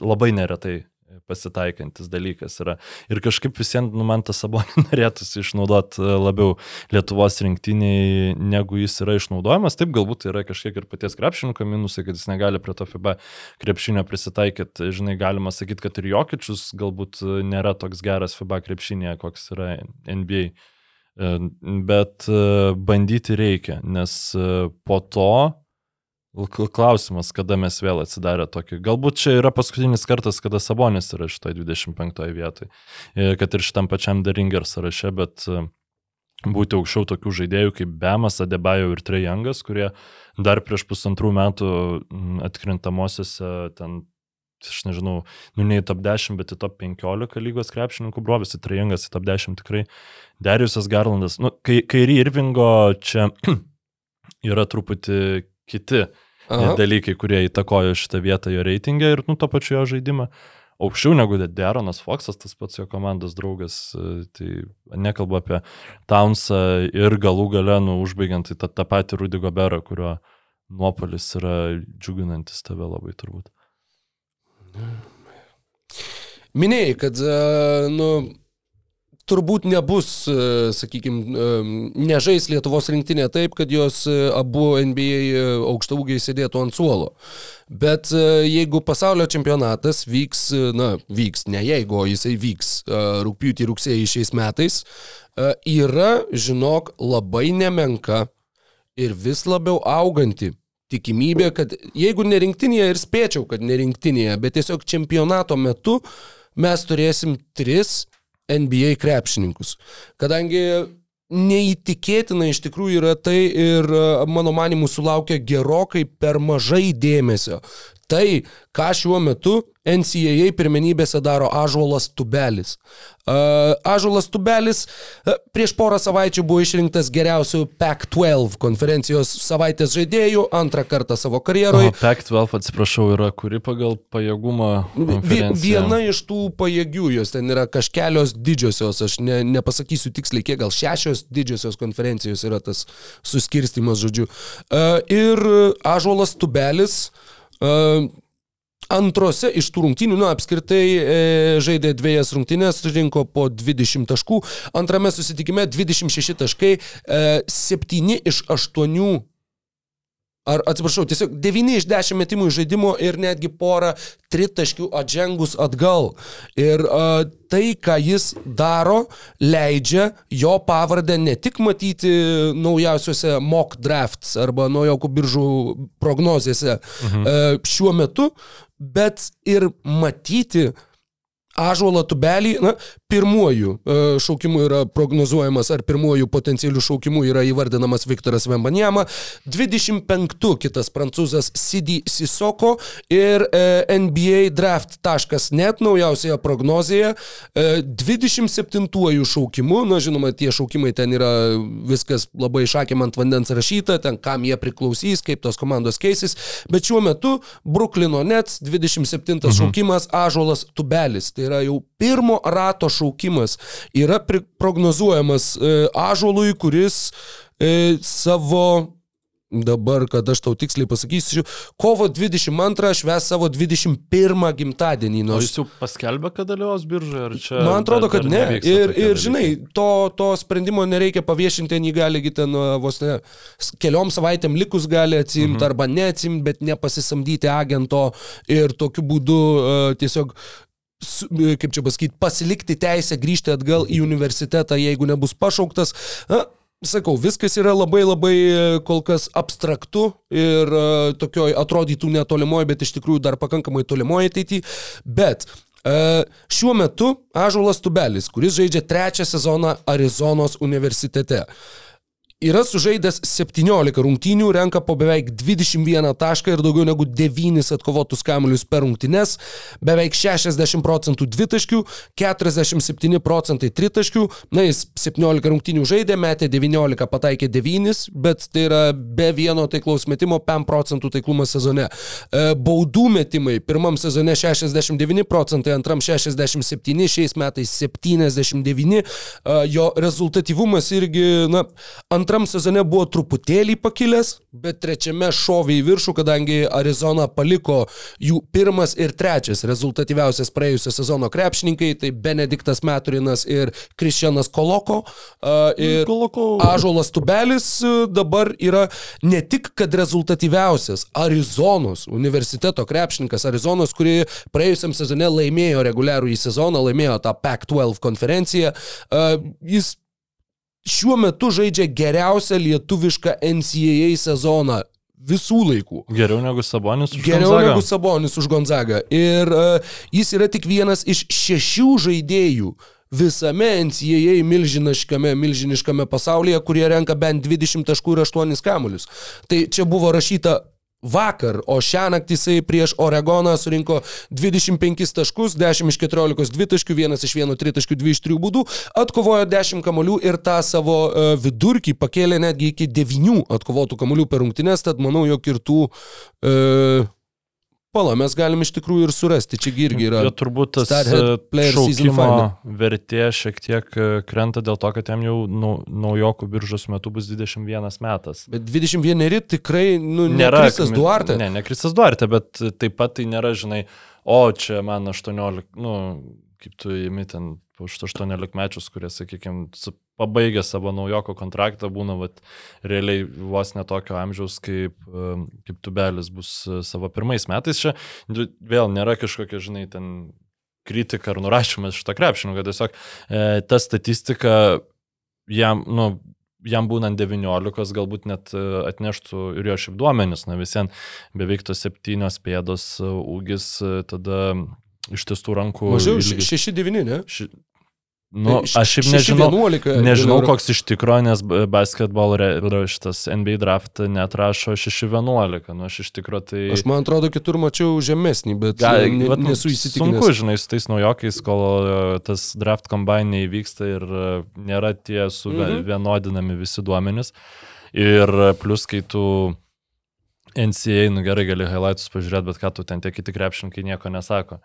labai neretai pasitaikantis dalykas yra. Ir kažkaip visiems, nu, man tas sabonį norėtųsi išnaudoti e, labiau Lietuvos rinktiniai, negu jis yra išnaudojamas. Taip, galbūt yra kažkiek ir paties krepšininko minusai, kad jis negali prie to FIBA krepšinio prisitaikyti. Žinai, galima sakyti, kad ir Jokičius galbūt nėra toks geras FIBA krepšinėje, koks yra NBA. E, bet e, bandyti reikia, nes po to Klausimas, kada mes vėl atsidarė tokį. Galbūt čia yra paskutinis kartas, kada Sabonis yra šitoje 25 vietoje. Kad ir šitam pačiam Deringer sąraše, bet e, būti aukščiau tokių žaidėjų kaip Bemas, Adebayo ir Trejangas, kurie dar prieš pusantrų metų atkrintamosiose ten aš nežinau, nu ne į top 10, bet į top 15 lygos krepšininkų brovis, į Trajangas, į top 10 tikrai. Dariusas Garlandas, nu, kai, kairį Irvingo čia yra truputį kiti Aha. dalykai, kurie įtakojo šitą vietą jo reitingę ir, nu, to pačiu jo žaidimą. Aukščiau negu Deronas Foxas, tas pats jo komandos draugas, e, tai nekalbu apie Townsą ir galų gale, nu, užbaigiant tai tą, tą patį Rudy Goberą, kurio nuopolis yra džiuginantis tave labai turbūt. Minėjai, kad, e, nu, turbūt nebus, e, sakykime, nežais Lietuvos rinktinė taip, kad jos e, abu NBA e, aukštaugiai sėdėtų ant suolo. Bet jeigu pasaulio čempionatas vyks, na, vyks, ne jeigu, jisai vyks rūpjūtį rugsėjai šiais metais, yra, žinok, labai nemenka ir vis labiau auganti tikimybė, kad jeigu nerinktinėje ir spėčiau, kad nerinktinėje, bet tiesiog čempionato metu mes turėsim tris NBA krepšininkus. Kadangi neįtikėtina iš tikrųjų yra tai ir mano manimu sulaukia gerokai per mažai dėmesio. Tai, ką šiuo metu NCAA pirmenybėse daro Ažuolas Tubelis. Uh, Ažuolas Tubelis uh, prieš porą savaičių buvo išrinktas geriausių PAC-12 konferencijos savaitės žaidėjų antrą kartą savo karjeroje. PAC-12, atsiprašau, yra kuri pagal pajėgumą? Viena iš tų pajėgių, jos ten yra kažkelios didžiosios, aš ne, nepasakysiu tiksliai, kiek gal šešios didžiosios konferencijos yra tas suskirstimas, žodžiu. Uh, ir Ažuolas Tubelis uh, Antrose iš tų rungtynių, nu, apskritai e, žaidė dviejas rungtynės, rinko po 20 taškų. Antrame susitikime 26 taškai, e, 7 iš 8 Ar atsiprašau, tiesiog 9 iš 10 metimų žaidimo ir netgi porą tritaškių atžengus atgal. Ir uh, tai, ką jis daro, leidžia jo pavardę ne tik matyti naujausiuose mock drafts arba naujokų biržų prognozėse mhm. šiuo metu, bet ir matyti Ažuolo tubelį, na, pirmuoju e, šaukimu yra prognozuojamas, ar pirmuoju potencialiu šaukimu yra įvardinamas Viktoras Vembanjama, 25 kitas prancūzas Sidi Sisoko ir e, NBA draft.net naujausioje prognozėje 27 šaukimu, na, žinoma, tie šaukimai ten yra viskas labai šakiam ant vandens rašyta, ten kam jie priklausys, kaip tos komandos keisis, bet šiuo metu Bruklino Nets 27 mhm. šaukimas Ažuolas Tubelis. Tai yra jau pirmo rato šaukimas. Yra prognozuojamas e, Ažuolui, kuris e, savo dabar, kad aš tau tiksliai pasakysiu, kovo 22 šves savo 21 gimtadienį. Nors... O jis jau paskelbė, kad dalyvaus biržoje, ar čia... Man atrodo, kad ne. Ir, ir žinai, to, to sprendimo nereikia paviešinti, jį gali ten vos ne keliom savaitėm likus gali atsimti mhm. arba neatsimti, bet nepasisamdyti agento ir tokiu būdu uh, tiesiog kaip čia pasakyti, pasilikti teisę grįžti atgal į universitetą, jeigu nebus pašauktas. Na, sakau, viskas yra labai labai e, kol kas abstraktu ir uh, tokioj atrodytų netolimoje, bet iš tikrųjų dar pakankamai tolimoje ateityje. Bet šiuo metu Ažulas Tubelis, kuris žaidžia trečią sezoną Arizonos universitete. Uh, Yra sužaidęs 17 rungtynių, renka po beveik 21 tašką ir daugiau negu 9 atkovotus kamuolius per rungtynes, beveik 60 procentų dvitaškių, 47 procentai tritaškių, na jis 17 rungtynių žaidė, metė 19, pataikė 9, bet tai yra be vieno taiklaus metimo 5 procentų taiklumas sezone. E, baudų metimai pirmam sezone 69 procentai, antram 67, šiais metais 79, e, jo rezultatyvumas irgi, na, ant antram sezone buvo truputėlį pakilęs, bet trečiame šovė į viršų, kadangi Arizona paliko jų pirmas ir trečias rezultatyviausias praėjusio sezono krepšininkai, tai Benediktas Meturinas ir Kristianas Koloko. Ir Koloko. Ažolas Tubelis uh, dabar yra ne tik kad rezultatyviausias Arizonos universiteto krepšininkas, Arizonos, kuri praėjusiam sezone laimėjo reguliarų į sezoną, laimėjo tą Pac-12 konferenciją. Jis šiuo metu žaidžia geriausią lietuvišką NCAA sezoną visų laikų. Geriau negu Sabonis už Geriau Gonzagą. negu Sabonis už Gonzagą. Ir uh, jis yra tik vienas iš šešių žaidėjų visame NCAA milžiniškame, milžiniškame pasaulyje, kurie renka bent 20 taškų ir 8 kamuolius. Tai čia buvo rašyta vakar, o šią naktį jisai prieš Oregoną surinko 25 taškus, 10 iš 14 dvitaškių, 1 iš 1 tritaškių, 2 iš 3 būdų, atkovojo 10 kamolių ir tą savo uh, vidurkį pakėlė netgi iki 9 atkovotų kamolių per rungtynes, tad manau, jog ir tų uh, Pala, mes galim iš tikrųjų ir surasti, čia irgi yra. Jo turbūt tas e, šaukimo vertė šiek tiek e, krenta dėl to, kad jam jau nu, naujokų biržos metu bus 21 metas. Bet 21 tikrai, nu, Nėra nėra Krisas Duarte. Ne, ne Kristas Duarte, bet taip pat tai nėra, žinai, o čia man 18, nu, kaip tu įimi ten už 18 mečius, kurie, sakykime, pabaigę savo naujoko kontraktą, būna vat, realiai vos netokio amžiaus, kaip, kaip tubelis bus e, savo pirmais metais. Čia nu, vėl nėra kažkokia, žinai, ten kritika ar nurašymas šito krepšinio, kad tiesiog e, ta statistika jam, nu, jam būnant 19, galbūt net e, atneštų ir jo šiaip duomenis, na visien beveik tos septynios pėdos e, ūgis, tada ištestų rankų. Mažiau, ilgis. 6-9, ne? Ši... Nu, Š- aš šiaip nežinau, 6-11 nežinau koks iš tikrųjų, nes b- basketball re- yra šitas NBA draft netrašo 6-11, nu aš iš tikrųjų tai... Aš man atrodo, kitur mačiau žemesnį, bet Ga- ne, vat, nu, nesu įsitikinęs. Sunku, žinai, su tais naujokais, kol e, tas draft combine neįvyksta ir e, nėra tie suvienodinami visi duomenys. Ir e, plus, kai tu NCA, nu gerai, gali highlights pažiūrėti, bet ką tu ten tie kiti krepšininkai nieko nesako.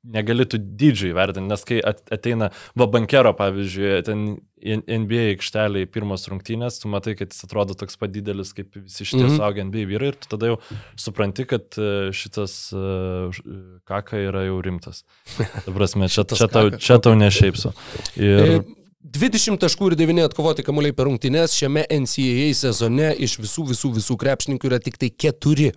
Negali tu dydžiai vertinti, nes kai at- ateina Vabankero, pavyzdžiui, ten NBA aikšteliai pirmos rungtynės, tu matai, kad jis atrodo toks pat didelis kaip visi šitie mm. suaugę NBA vyrai ir tu tada jau supranti, kad e, šitas e, e, kaka yra jau rimtas. Ta prasme, čia, čia, tau, čia tau nešeipsiu. Ir E, 20 taškų ir 9 atkovoti kamuoliai per rungtynes šiame NCAA sezone iš visų, visų, visų krepšininkų yra tik tai 4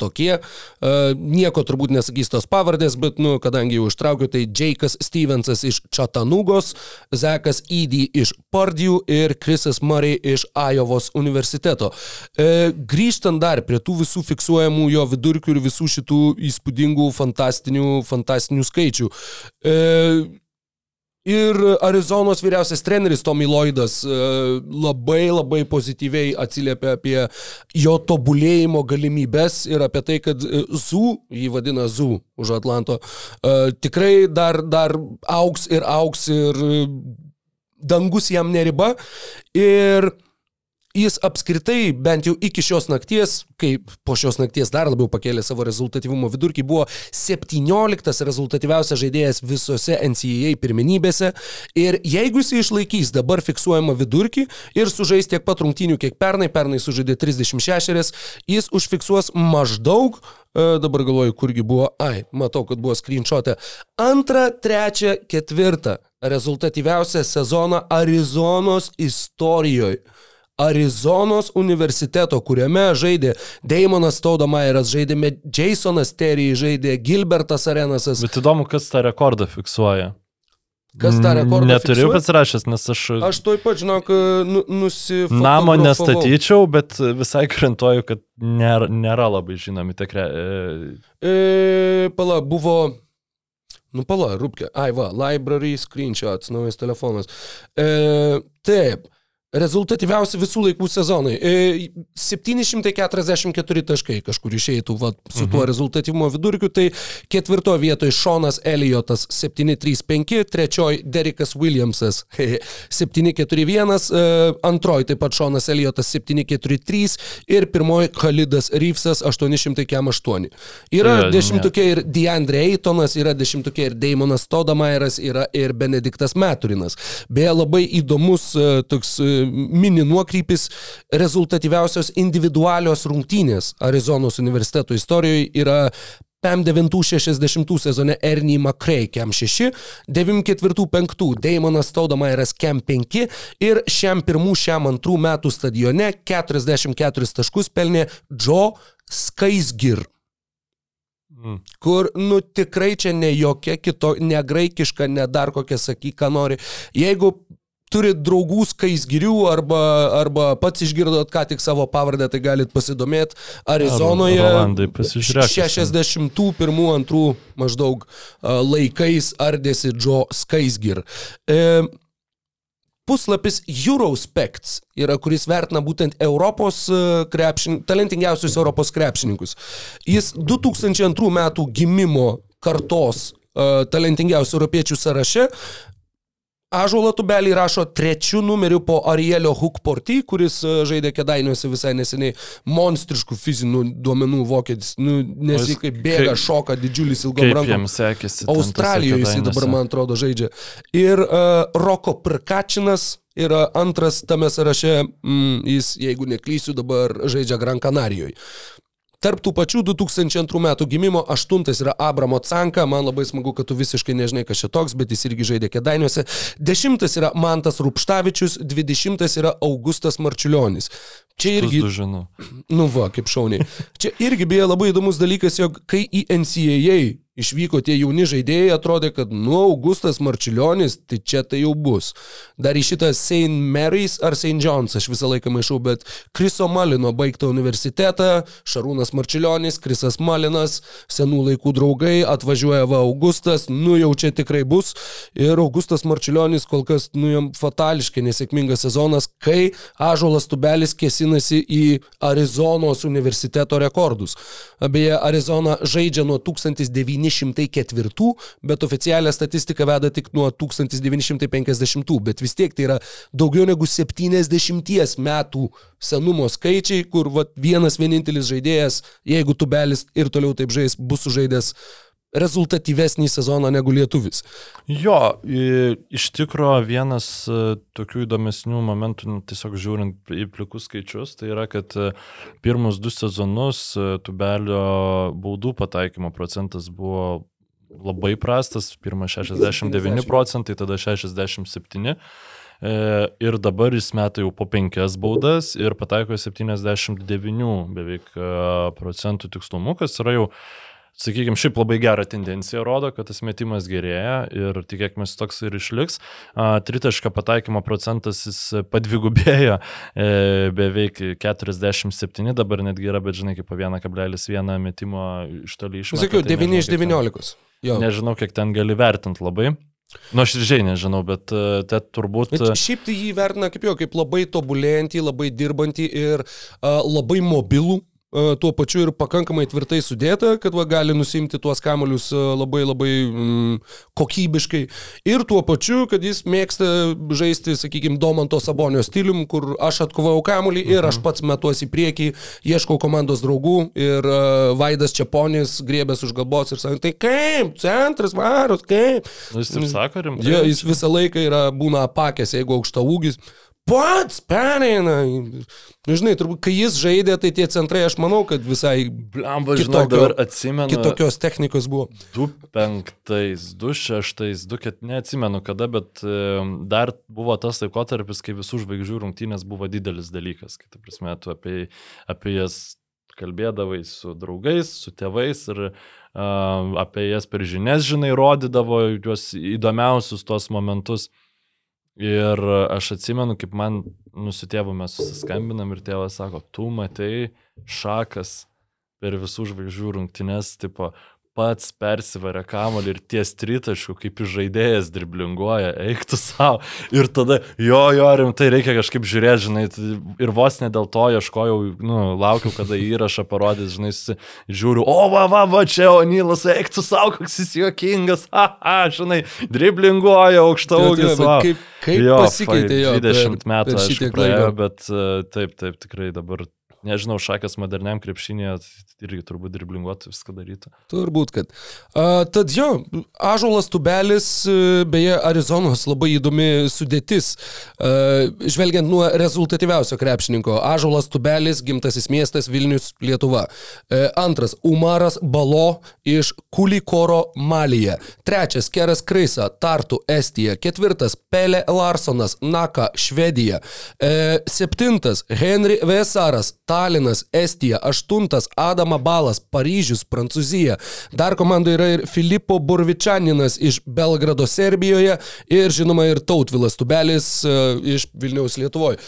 tokie. Uh, nieko turbūt nesakys tos pavardės, bet, nu, kadangi jau ištraukiu, tai Jake'as Stevensas iš Chatanugos, Zekas Eady iš Pardijų ir Chrisas Murray iš Ajovos universiteto. Uh, grįžtant dar prie tų visų fiksuojamų jo vidurkių ir visų šitų įspūdingų, fantastinių, fantastinių skaičių. Uh, Ir Arizonos vyriausias treneris Tommy Lloydas e, labai labai pozityviai atsiliepia apie jo tobulėjimo galimybės ir apie tai, kad e, Zu, jį vadina Zu už Atlanto, e, tikrai dar, dar auks ir auks ir dangus jam neriba. Ir jis apskritai, bent jau iki šios nakties, kai po šios nakties dar labiau pakėlė savo rezultatyvumo vidurkį, buvo 17 rezultatyviausias žaidėjas visose NCAA pirmenybėse. Ir jeigu jis išlaikys dabar fiksuojamą vidurkį ir sužais tiek pat rungtynių, kiek pernai, pernai sužaidė 36, jis užfiksuos maždaug E, dabar galvoju, kurgi buvo. Ai, matau, kad buvo screenshotė. Antrą, trečią, ketvirtą rezultatyviausią sezoną Arizonos istorijoje. Arizonos universiteto, kuriame žaidė Daimonas Staudomairas, žaidė Jasonas Terry, žaidė Gilbertas Arenasas. Bet įdomu, kas tą rekordą fiksuoja. Kas tą rekordą Neturiu fiksuoja? pats rašęs, nes aš... Aš toj pat, žinok, nu, nusifotografavau. Namo nestatyčiau, bet visai garantuoju, kad nėra, nėra labai žinomi tie kre... e, E, pala, buvo. Nu, pala, rūpkė. Ai, va, library screenshots, naujas telefonas. E, taip. Rezultatyviausi visų laikų sezonai. E, 744 taškai kažkur išeitų va, su tuo rezultatyvumo vidurkiu. Tai ketvirto vietoje Šonas Eliotas 735, trečioji Derikas Williamsas 741, e, antroji taip pat Šonas Eliotas 743 ir pirmoji Khalidas Reevesas 808. Yra Jo, dešimtukė ir Deandre Eitonas, yra dešimtukė ir Daimonas Todamairas, yra ir Benediktas Meturinas. Beje, labai įdomus e, toks e, mini nuokrypis rezultatyviausios individualios rungtynės Arizonos universiteto istorijoje yra PEM 960 sezone Ernie McRae Kem 6, 94-5 Daimonas Staudamairas Kem 5 ir šiam pirmų, šiam antrų metų stadione 44 taškus pelnė Joe Skaisgir. Mm. Kur, nu tikrai čia ne jokia kito, ne graikiška, ne dar kokia sakyk, ką nori. Jeigu turit draugų skaisgirių arba, arba pats išgirdot ką tik savo pavardę, tai galit pasidomėti. Arizonoje Rolandai, 61 antrų maždaug laikais ardėsi Joe Skaisgir. E, puslapis Eurospects yra, kuris vertina būtent Europos krepšin, talentingiausius Europos krepšininkus. Jis 2002 metų gimimo kartos talentingiausių europiečių sąraše Ažuolo tubelį rašo trečių numerių po Arielio Hukporty, kuris e, žaidė kedainiuose visai neseniai monstriškų fizinių duomenų vokietis. Nu, nes jis kaip bėga, kaip, šoka didžiulis ilgom rankom. Australijoje jis dabar, man atrodo, žaidžia. Ir uh, Roko Prkačinas yra antras tame sąraše, mm, jis, jeigu neklysiu, dabar žaidžia Gran Canarijoje. Tarp tų pačių 2002 metų gimimo aštuntas yra Abramo Canka, man labai smagu, kad tu visiškai nežinai, kas čia toks, bet jis irgi žaidė kedainiuose. Dešimtas yra Mantas Rupštavičius, dvidešimtas yra Augustas Marčiulionis. Čia irgi... Nu va, kaip šauniai. Čia irgi beje labai įdomus dalykas, jog kai į NCAA išvyko tie jauni žaidėjai, atrodė, kad, nu, Augustas Marčiulionis, tai čia tai jau bus. Dar į šitą St. Mary's ar St. John's, aš visą laiką maišau, bet Kriso Malino baigtą universitetą, Šarūnas Marčiulionis, Krisas Malinas, senų laikų draugai, atvažiuoja va Augustas, nu jau čia tikrai bus. Ir Augustas Marčiulionis kol kas, nu, jam fatališkai nesėkmingas sezonas, kai Ažolas Tubelis kėsinasi į Arizonos universiteto rekordus. Beje, Arizona žaidžia nuo 1900 1904, bet oficialią statistiką veda tik nuo 1950, bet vis tiek tai yra daugiau negu 70 metų senumo skaičiai, kur va, vienas vienintelis žaidėjas, jeigu tubelis ir toliau taip žais, bus sužaidęs rezultatyvesnį sezoną negu lietuvis. Jo, iš tikrųjų vienas e, tokių įdomesnių momentų, nu, tiesiog žiūrint į plikus skaičius, tai yra, kad e, pirmus du sezonus e, tubelio baudų pataikymo procentas buvo labai prastas, pirmas 69 procentai, tada 67. Ir dabar jis meta jau po penkias baudas ir pataiko 79 beveik procentų tikslumu, kas yra jau sakykime, šiaip labai gerą tendenciją rodo, kad tas metimas gerėja ir tikėkime, toks ir išliks. Tritašką pataikymo procentas jis padvigubėjo e, beveik 47, dabar netgi yra, bet žinai, kaip po 1,1 metimo iš toli išmeta. Sakiau, tai 9 iš 19. Jo. Nežinau, kiek ten gali vertinti labai. Nu, aš ir žiai nežinau, bet uh, tai turbūt... Bet šiaip tai jį vertina kaip jo, kaip labai tobulėjantį, labai dirbantį ir uh, labai mobilų tuo pačiu ir pakankamai tvirtai sudėta, kad va, gali nusimti tuos kamolius labai labai mm, kokybiškai. Ir tuo pačiu, kad jis mėgsta žaisti, sakykime, Domanto Sabonio stilium, kur aš atkovau kamolį ir aš mhm. pats metuosi į priekį, ieškau komandos draugų ir uh, Vaidas Čiaponis griebės už galbos ir sako, tai kaip, centras varos, kaip. Nu, jis taip sako, rimtai. Ja, jis visą laiką yra, būna apakęs, jeigu aukšta ūgis pats pereina. Nu, žinai, turbūt, kai jis žaidė, tai tie centrai, aš manau, kad visai Blemba, žinau, dabar atsimenu. Kitokios technikos buvo. 25, 26, 24, neatsimenu kada, bet dar buvo tas laikotarpis, kai visų žvaigždžių rungtynės buvo didelis dalykas. Kai, prasme, tu apie, apie jas kalbėdavai su draugais, su tėvais ir uh, apie jas per žinias, žinai, rodydavo juos įdomiausius tuos momentus. Ir aš atsimenu, kaip man nusitėvu mes susiskambinam ir tėvas sako, tu matai šakas per visų žvaigždžių rungtynes, tipo, pats persivarė kamolį ir ties tritaškų, kaip žaidėjas driblinguoja, eiktų savo. Ir tada, jo, jo, rimtai reikia kažkaip žiūrėti, žinai, ir vos ne dėl to ieškojau, nu, laukiau, kada įrašą parodys, žinai, žiūriu, o, va, va, va, čia Onylas, eiktų savo, koks jis juokingas, aha, žinai, driblinguoja aukšta ūgis. Kaip, kaip jo, pasikeitė jo 20 metų, aš praėjau, bet e, taip, taip, tikrai dabar nežinau, šakas moderniam krepšinėje irgi turbūt dirblinguotų viską darytų. Turbūt, kad. Uh, tad jo, Ažuolas Tubelis, beje, Arizonos labai įdomi sudėtis. Uh, žvelgiant nuo rezultatyviausio krepšininko, Ažuolas Tubelis, gimtasis miestas Vilnius, Lietuva. Uh, antras, Umaras Balo iš Kulikoro Malyje. Trečias, Keras Kreisa, Tartu, Estija. Ketvirtas, Pelė Larsonas, Naka, Švedija. Uh, septintas, Henry Vesaras, Talinas, Estija. Aštuntas, Adama Balas, Paryžius, Prancūzija. Dar komandoje yra ir Filipo Burvičaninas iš Belgrado, Serbijoje ir žinoma ir Tautvilas Tubelis uh, iš Vilniaus Lietuvoje.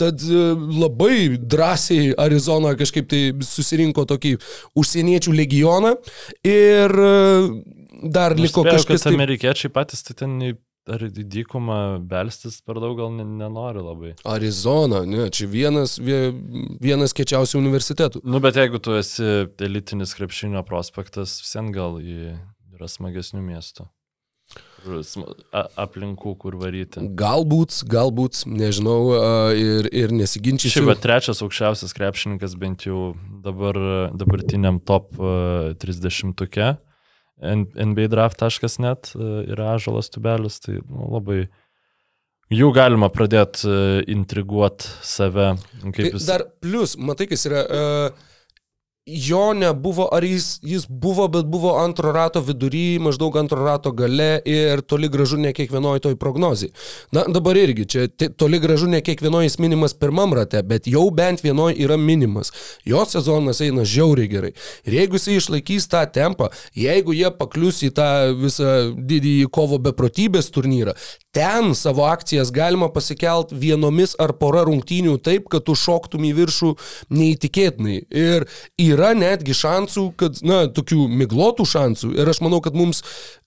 Tad e, labai drąsiai Arizona kažkaip tai susirinko tokį užsieniečių legioną ir e, dar liko Spėjau, kažkas. kad amerikiečiai patys tai ten ar į dykumą belstis per daug gal ne- nenori labai. Arizona, ne, čia vienas, vie- vienas kečiausių universitetų. Nu, bet jeigu tu esi elitinis krepšinio prospektas, vien gal į yra smagesnių miestų. Aplinkų, kur varyti. Galbūt, galbūt, nežinau, ir, ir nesiginčysiu. Šiaip, bet trečias aukščiausias krepšininkas bent jau dabar dabartiniam top e, 30-uke nbadraft.net e, yra Ažalas Tubelis, tai nu, labai jų galima pradėti intriguoti save. Tai jis... Dar plus, matai, kas yra. Uh, jo nebuvo, ar jis, jis buvo, bet buvo antro rato vidury, maždaug antro rato gale ir toli gražu ne kiekvienoje toj prognozijai. Na, dabar irgi, čia toli gražu ne kiekvienoje jis minimas pirmam rate, bet jau bent vienoje yra minimas. Jo sezonas eina žiauriai gerai. Ir jeigu jisai išlaikys tą tempą, jeigu jie paklius į tą visą didįjį kovo beprotybės turnyrą, ten savo akcijas galima pasikelt vienomis ar pora rungtynių taip, kad tu šoktum į viršų neįtikėtinai. Ir yra netgi šansų, kad, na, tokių miglotų šansų. Ir aš manau, kad mums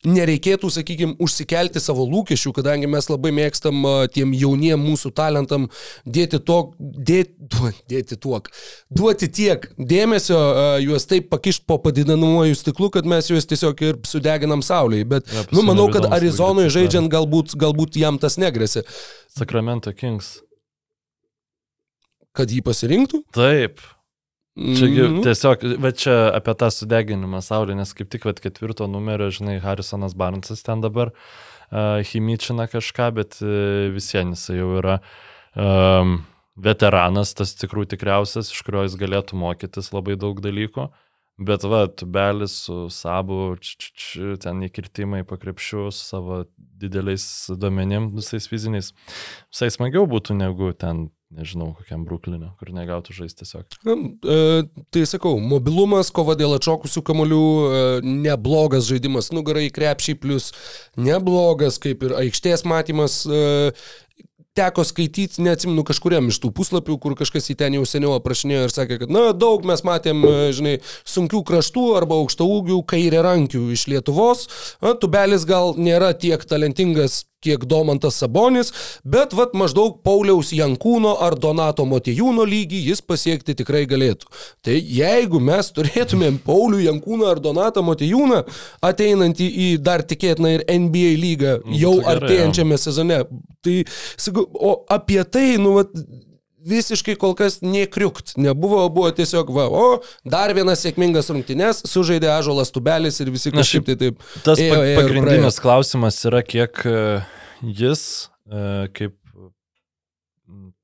nereikėtų, sakykime, užsikelti savo lūkesčių, kadangi mes labai mėgstam tiem jauniem mūsų talentam dėti to, dėti, dėti tuok, duoti tiek dėmesio, juos taip pakišti po padidinamuoju stiklu, kad mes juos tiesiog ir sudeginam saulėje. Bet, Jo, nu, manau, kad Arizonoje žaidžiant galbūt, galbūt jam tas negresia, Sacramento Kings. kad jį pasirinktų. Taip. Čiagi Mhm. tiesiog, bet čia apie tą sudeginimą saulė, nes kaip tik vat, ketvirto numerio, žinai, Harrisonas Barnsas ten dabar uh, chimičina kažką, bet uh, visiems jis jau yra um, veteranas, tas tikrų tikriausias, iš kurio jis galėtų mokytis labai daug dalykų. Bet va, tubelis su sabu, č, č, č, ten įkirtimai pakrepšiu su savo dideliais duomenim, visais fiziniais. Visai smagiau būtų negu ten, nežinau, kokiam Bruklinė, kur negautų žaisti tiesiog. E, Tai sakau, mobilumas, kova dėl atšokusių kamolių, e, neblogas žaidimas nugarai krepšiai, plus neblogas kaip ir aikštės matymas. e, Teko skaityti, neatsimenu, kažkuriam iš tų puslapių, kur kažkas į ten jau seniau aprašinėjo ir sakė, kad, na, daug mes matėm, e, žinai, sunkių kraštų arba aukšto ūgių kairė rankių iš Lietuvos. Na, tubelis gal nėra tiek talentingas kiek Domantas Sabonis, bet vat maždaug Pauliaus Jankūno ar Donato Motijūno lygį jis pasiekti tikrai galėtų. Tai jeigu mes turėtumėm Paulių Jankūną ar Donatą Motijūną ateinantį į dar tikėtiną ir NBA lygą Nu, jau gerai, artėjančiame sezone, tai sakau, o apie tai, nu, vat, visiškai kol kas nekriukt. Nebuvo, buvo tiesiog, va, o, dar vienas sėkmingas rungtynes, sužaidė Ažolas Tubelis ir visi kažkaip tai taip. Tas ėjo, ėjo pagrindinis klausimas yra, kiek e, jis, e, kaip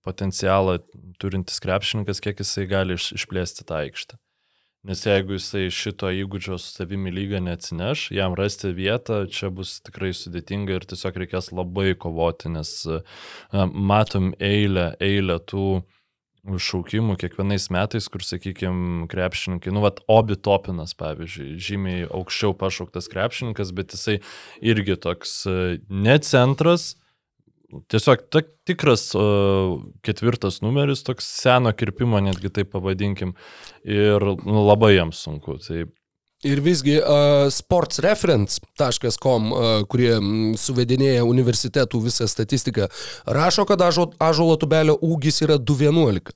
potencialą turintis krepšininkas, kiek jisai gali iš, išplėsti tą aikštę. Nes jeigu jisai šito įgūdžio su savimi lygą neatsineš, jam rasti vietą čia bus tikrai sudėtinga ir tiesiog reikės labai kovoti, nes e, matom eilę, eilę tų šaukimų kiekvienais metais, kur, sakykime, krepšininkai, nu, vat, Obi Topinas, pavyzdžiui, žymiai aukščiau pašauktas krepšininkas, bet jisai irgi toks e, ne centras, tiesiog ta, tikras uh, ketvirtas numeris, toks seno kirpimo, netgi taip pavadinkim, ir nu, labai jam sunku. Tai Ir visgi uh, sportsreference.com, uh, kurie suvedinėja universitetų visą statistiką, rašo, kad Ažuolo tubelio ūgis yra 211.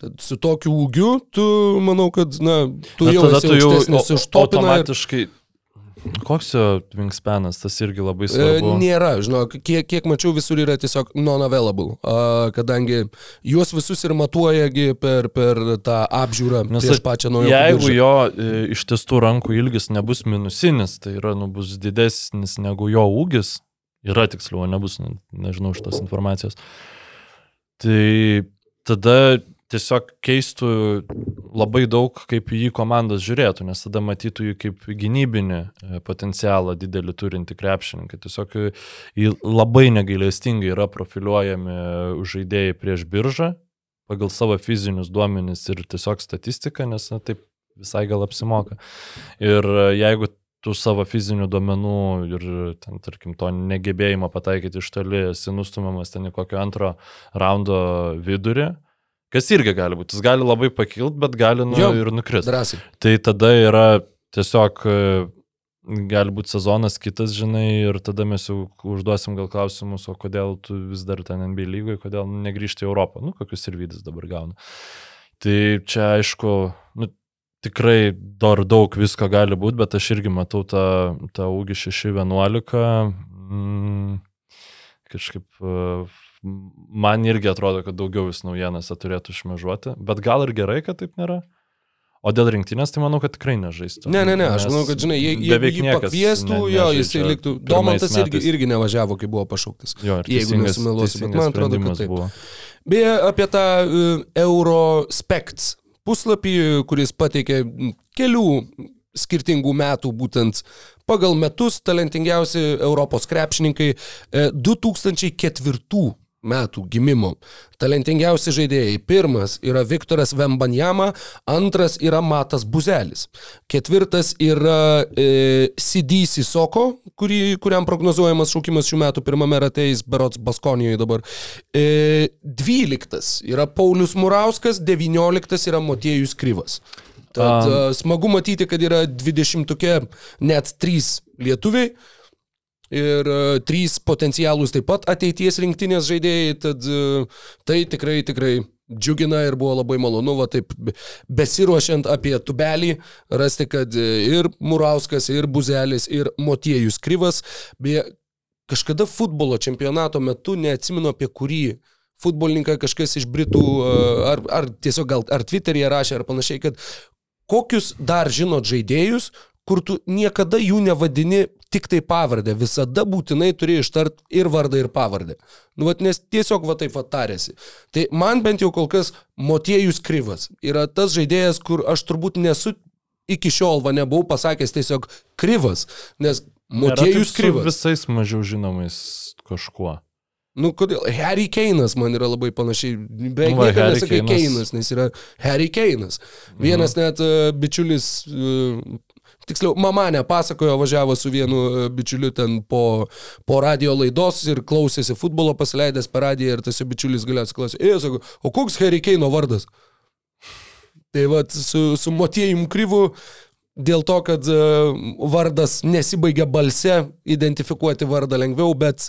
Tad su tokiu ūgiu, tu manau, kad, na, tu na, jau esi tu jau aukštesnis au- už topiną. Ir... Koks jo wingspanas, tas irgi labai E, svarbu. Nėra, žinok, kiek, kiek mačiau, visur yra tiesiog non-available, kadangi juos visus ir matuojagi per, per tą apžiūrą Nes prieš pačią naują Jeigu jo e, ištestų rankų ilgis nebus minusinis, tai yra, nu, bus didesnis negu jo ūgis, yra tiksliau, nebus, ne- nežinau šitos informacijos, tai tada tiesiog keistų labai daug, kaip jį komandos žiūrėtų, nes tada matytų jį kaip gynybinį e, potencialą didelį turinti krepšininkai. Tiesiog e, jį labai negailestingai yra profiliuojami žaidėjai prieš biržą pagal savo fizinius duomenis ir tiesiog statistiką, nes na, taip visai gal apsimoka. Ir e, jeigu tu savo fizinių duomenų ir ten, tarkim, to negebėjimo pataikyti iš toli esi nustumiamas ten į kokio antro raundo vidurį, kas irgi gali būti, jis gali labai pakilt, bet gali nu, Jo, ir nukristi. Drąsiai. Tai tada yra tiesiog e, gali būti sezonas kitas, žinai, ir tada mes jau užduosim gal klausimus, o kodėl tu vis dar ten NBA lygoje, kodėl negrįžti į Europą, nu, kokius ir vydus dabar gauna. Tai čia aišku, nu, tikrai dar daug visko gali būti, bet aš irgi matau tą, tą ūgį 6-11. Mm, kažkaip e, man irgi atrodo, kad daugiau vis naujienose turėtų šmežuoti, bet gal ir gerai, kad taip nėra. O dėl rinktinės, tai manau, kad tikrai nežaistų. Ne, ne, ne, aš manau, kad, žinai, jei, beveik jį pakviestų, ne- jo, jisai liktų. Domantas irgi, irgi nevažiavo, kai buvo pašauktas. Jo, jeigu nesumeluosiu, bet man atrodo, kad taip. buvo. Beje, apie tą uh, Eurospects puslapį, kuris pateikė kelių skirtingų metų būtent pagal metus talentingiausi Europos krepšininkai e, 2004 metų gimimo. Talentingiausi žaidėjai. Pirmas yra Viktoras Vembanjama, antras yra Matas Buzelis. Ketvirtas yra e, CD Sisoko, kurį, kuriam prognozuojamas šaukimas šių metų pirmame rate, jis berots Baskonijoje dabar. E, dvyliktas yra Paulius Murauskas, devynioliktas yra Motiejus Kryvas. Tad um, smagu matyti, kad yra dvidešimtukė net trys lietuviai. Ir uh, trys potencialūs taip pat ateities rinktinės žaidėjai, tad uh, tai tikrai, tikrai džiugina ir buvo labai malonu, va taip be- besiruošiant apie tubelį, rasti, kad uh, ir Murauskas, ir Buzelis, ir Motiejus Kryvas, beje, kažkada futbolo čempionato metu, neatsimenu apie kurį futbolininką kažkas iš Britų, ar, ar tiesiog gal ar Twitter'yje rašė, ar panašiai, kad kokius dar žinot žaidėjus, kur tu niekada jų nevadini tik tai pavardę, visada būtinai turi ištart ir vardą, ir pavardę. Nu, vat, nes tiesiog va taip va tarėsi. Tai man bent jau kol kas Motiejus Kryvas yra tas žaidėjas, kur aš turbūt nesu iki šiol va nebuvau pasakęs tiesiog Kryvas, nes Motiejus Kryvas. Visais mažiau žinomais kažkuo. Nu, kodėl? Harry Keinas man yra labai panašiai. Beveik Nu niekada nesakai. Keinas, nes yra Harry Keinas. Vienas net uh, bičiulis, uh, tiksliau, mama nepasakojo, važiavo su vienu uh, bičiuliu ten po, po radio laidos ir klausėsi futbolo, pasileidęs per radiją ir tas jo bičiulis galiausiai klausė, e, sako, o koks Harry Keino vardas? Tai vad su, su Motiejum Kryvu dėl to, kad uh, vardas nesibaigia balse, identifikuoti vardą lengviau, bet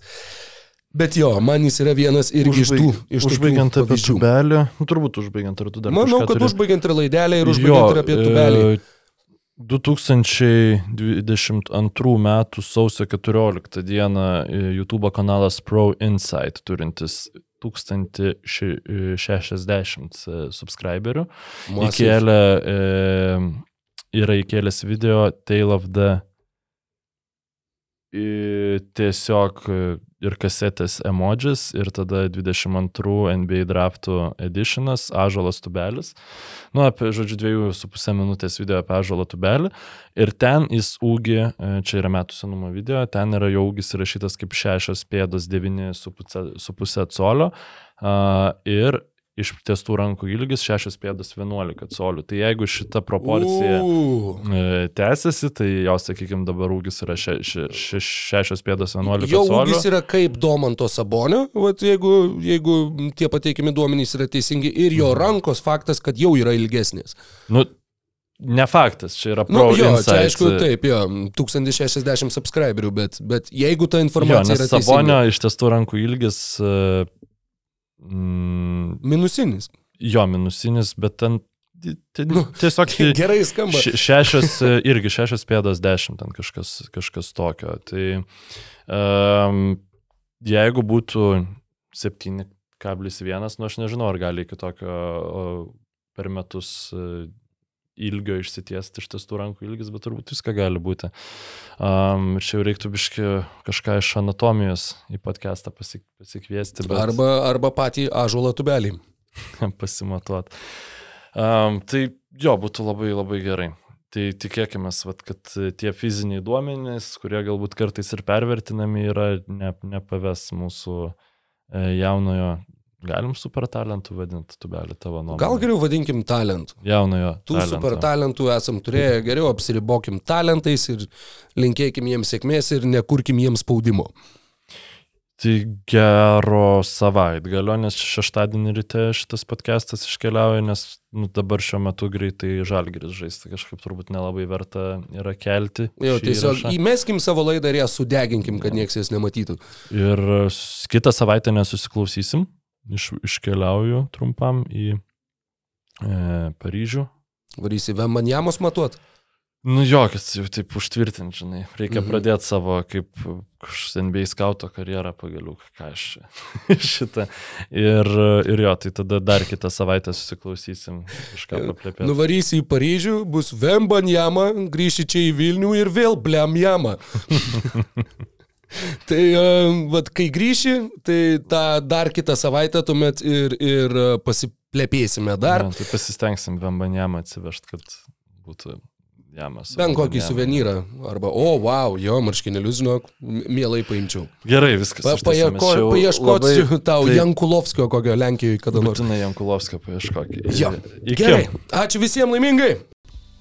Bet jo, man jis yra vienas irgi iš tų. Iš užbaigiant apie tubelį, nu, turbūt užbaigiant, ar tu dar Manau, kad turi? užbaigiant ir laidelę ir užbaigiant ir apie tubelį. e, 2022 m. sausio 14 d. YouTube kanalas Pro Insight turintis 1060 subscriberių Massive. įkėlė, e, yra įkėlęs video Tale of the e, tiesiog e, ir kasetės emodžis ir tada 22 NBA draftų editionas, Ažalas tubelis. Nu, apie, žodžiu, dviejų su pusę minutės video apie Ažalą tubelį. Ir ten jis ūgi, e, čia yra metų senumo video, ten yra jau ūgis įrašytas kaip 6 pėdos 9 su pusė, colio. Uh, ir ištiestų rankų ilgis 6 pėdos 11 colių. Tai jeigu šita proporcija U. e, tęsiasi, tai jos, sakykime, dabar ūgis yra 6 pėdos 11 Jo colių. ūgis yra kaip Domanto Sabonio, vat jeigu, jeigu tie pateikimi duomenys yra teisingi, ir jo Mhm. rankos faktas, kad jau yra ilgesnės. Nu, ne faktas, čia yra Na, pro nu, jo, insight. čia aišku, taip, jo, 1060 subscriberių, bet, bet jeigu ta Jo, informacija nes yra Sabonio teisinga. iš tiesų rankų ilgis, e, mm, Minusinis. jo, minusinis, bet ten tiesiog... Gerai skamba. Šešios, irgi šešios pėdos dešimt, ten kažkas, kažkas tokio. Tai um, jeigu būtų 7,1, nu aš nežinau, ar gali iki tokio per metus ilgio išsitiesti iš testų rankų ilgis, bet turbūt viską gali būti. Um, ir čia jau reiktų biški kažką iš anatomijos į podcastą pasik pasikviesti. Bet... Arba, arba patį ažuolą tubelį. Pasimatuot. Um, tai jo, būtų labai labai gerai. Tai tikėkime, kad tie fiziniai duomenys, kurie galbūt kartais ir pervertinami, yra ne, nepaves mūsų e, jaunojo Galim super talentų vadinti, tubelį tavo nuomonę. Gal geriau vadinkim talentų. Jaunojo. Tų talento. super talentų esam turėję, geriau apsiribokim talentais ir linkėkim jiems sėkmės ir nekurkim jiems spaudimo. Tai gero savaitgalio, nes šeštadienį ryte šitas podcastas iškeliauja, nes nu, dabar šiuo metu greitai žalgris žaisti, kažkaip turbūt nelabai verta yra kelti. Jo, tiesiog įrašą. įmeskim savo laidą ir ją sudeginkim, kad niekas jas nematytų. Ir kitą savaitę nesusiklausysim, iš, iškeliauju trumpam į e, Paryžių. Varysi Vemanjamos matuot? Nu jo, kad jau taip užtvirtint, žinai. Reikia mhm. pradėti savo kaip NBA skauto karjerą pagaliau, ką aš šitą. Ir, ir jo, tai tada dar kitą savaitę susiklausysim, kažką paplėpėti. Nuvarysi į Paryžių, bus Vembanjama, grįši čia į Vilnių ir vėl Blemjama. Tai vat, kai grįši, tai tą dar kitą savaitę tuomet ir, ir pasiplėpėsime dar. Ja, tai pasistengsim Vembanjamą atsivežti, kad būtų jamas. Bent kokį suvenyrą. Arba, o, wow, jo, marškinėlius, žinok, mielai paimčiau. Gerai, viskas. Pa, paieško, paieškosiu labai... tau tai... Jankulovskio kokio Lenkijoje kada nors. Būtinai Jankulovskio paieškokį. Jo. Gerai. Ačiū visiems laimingai.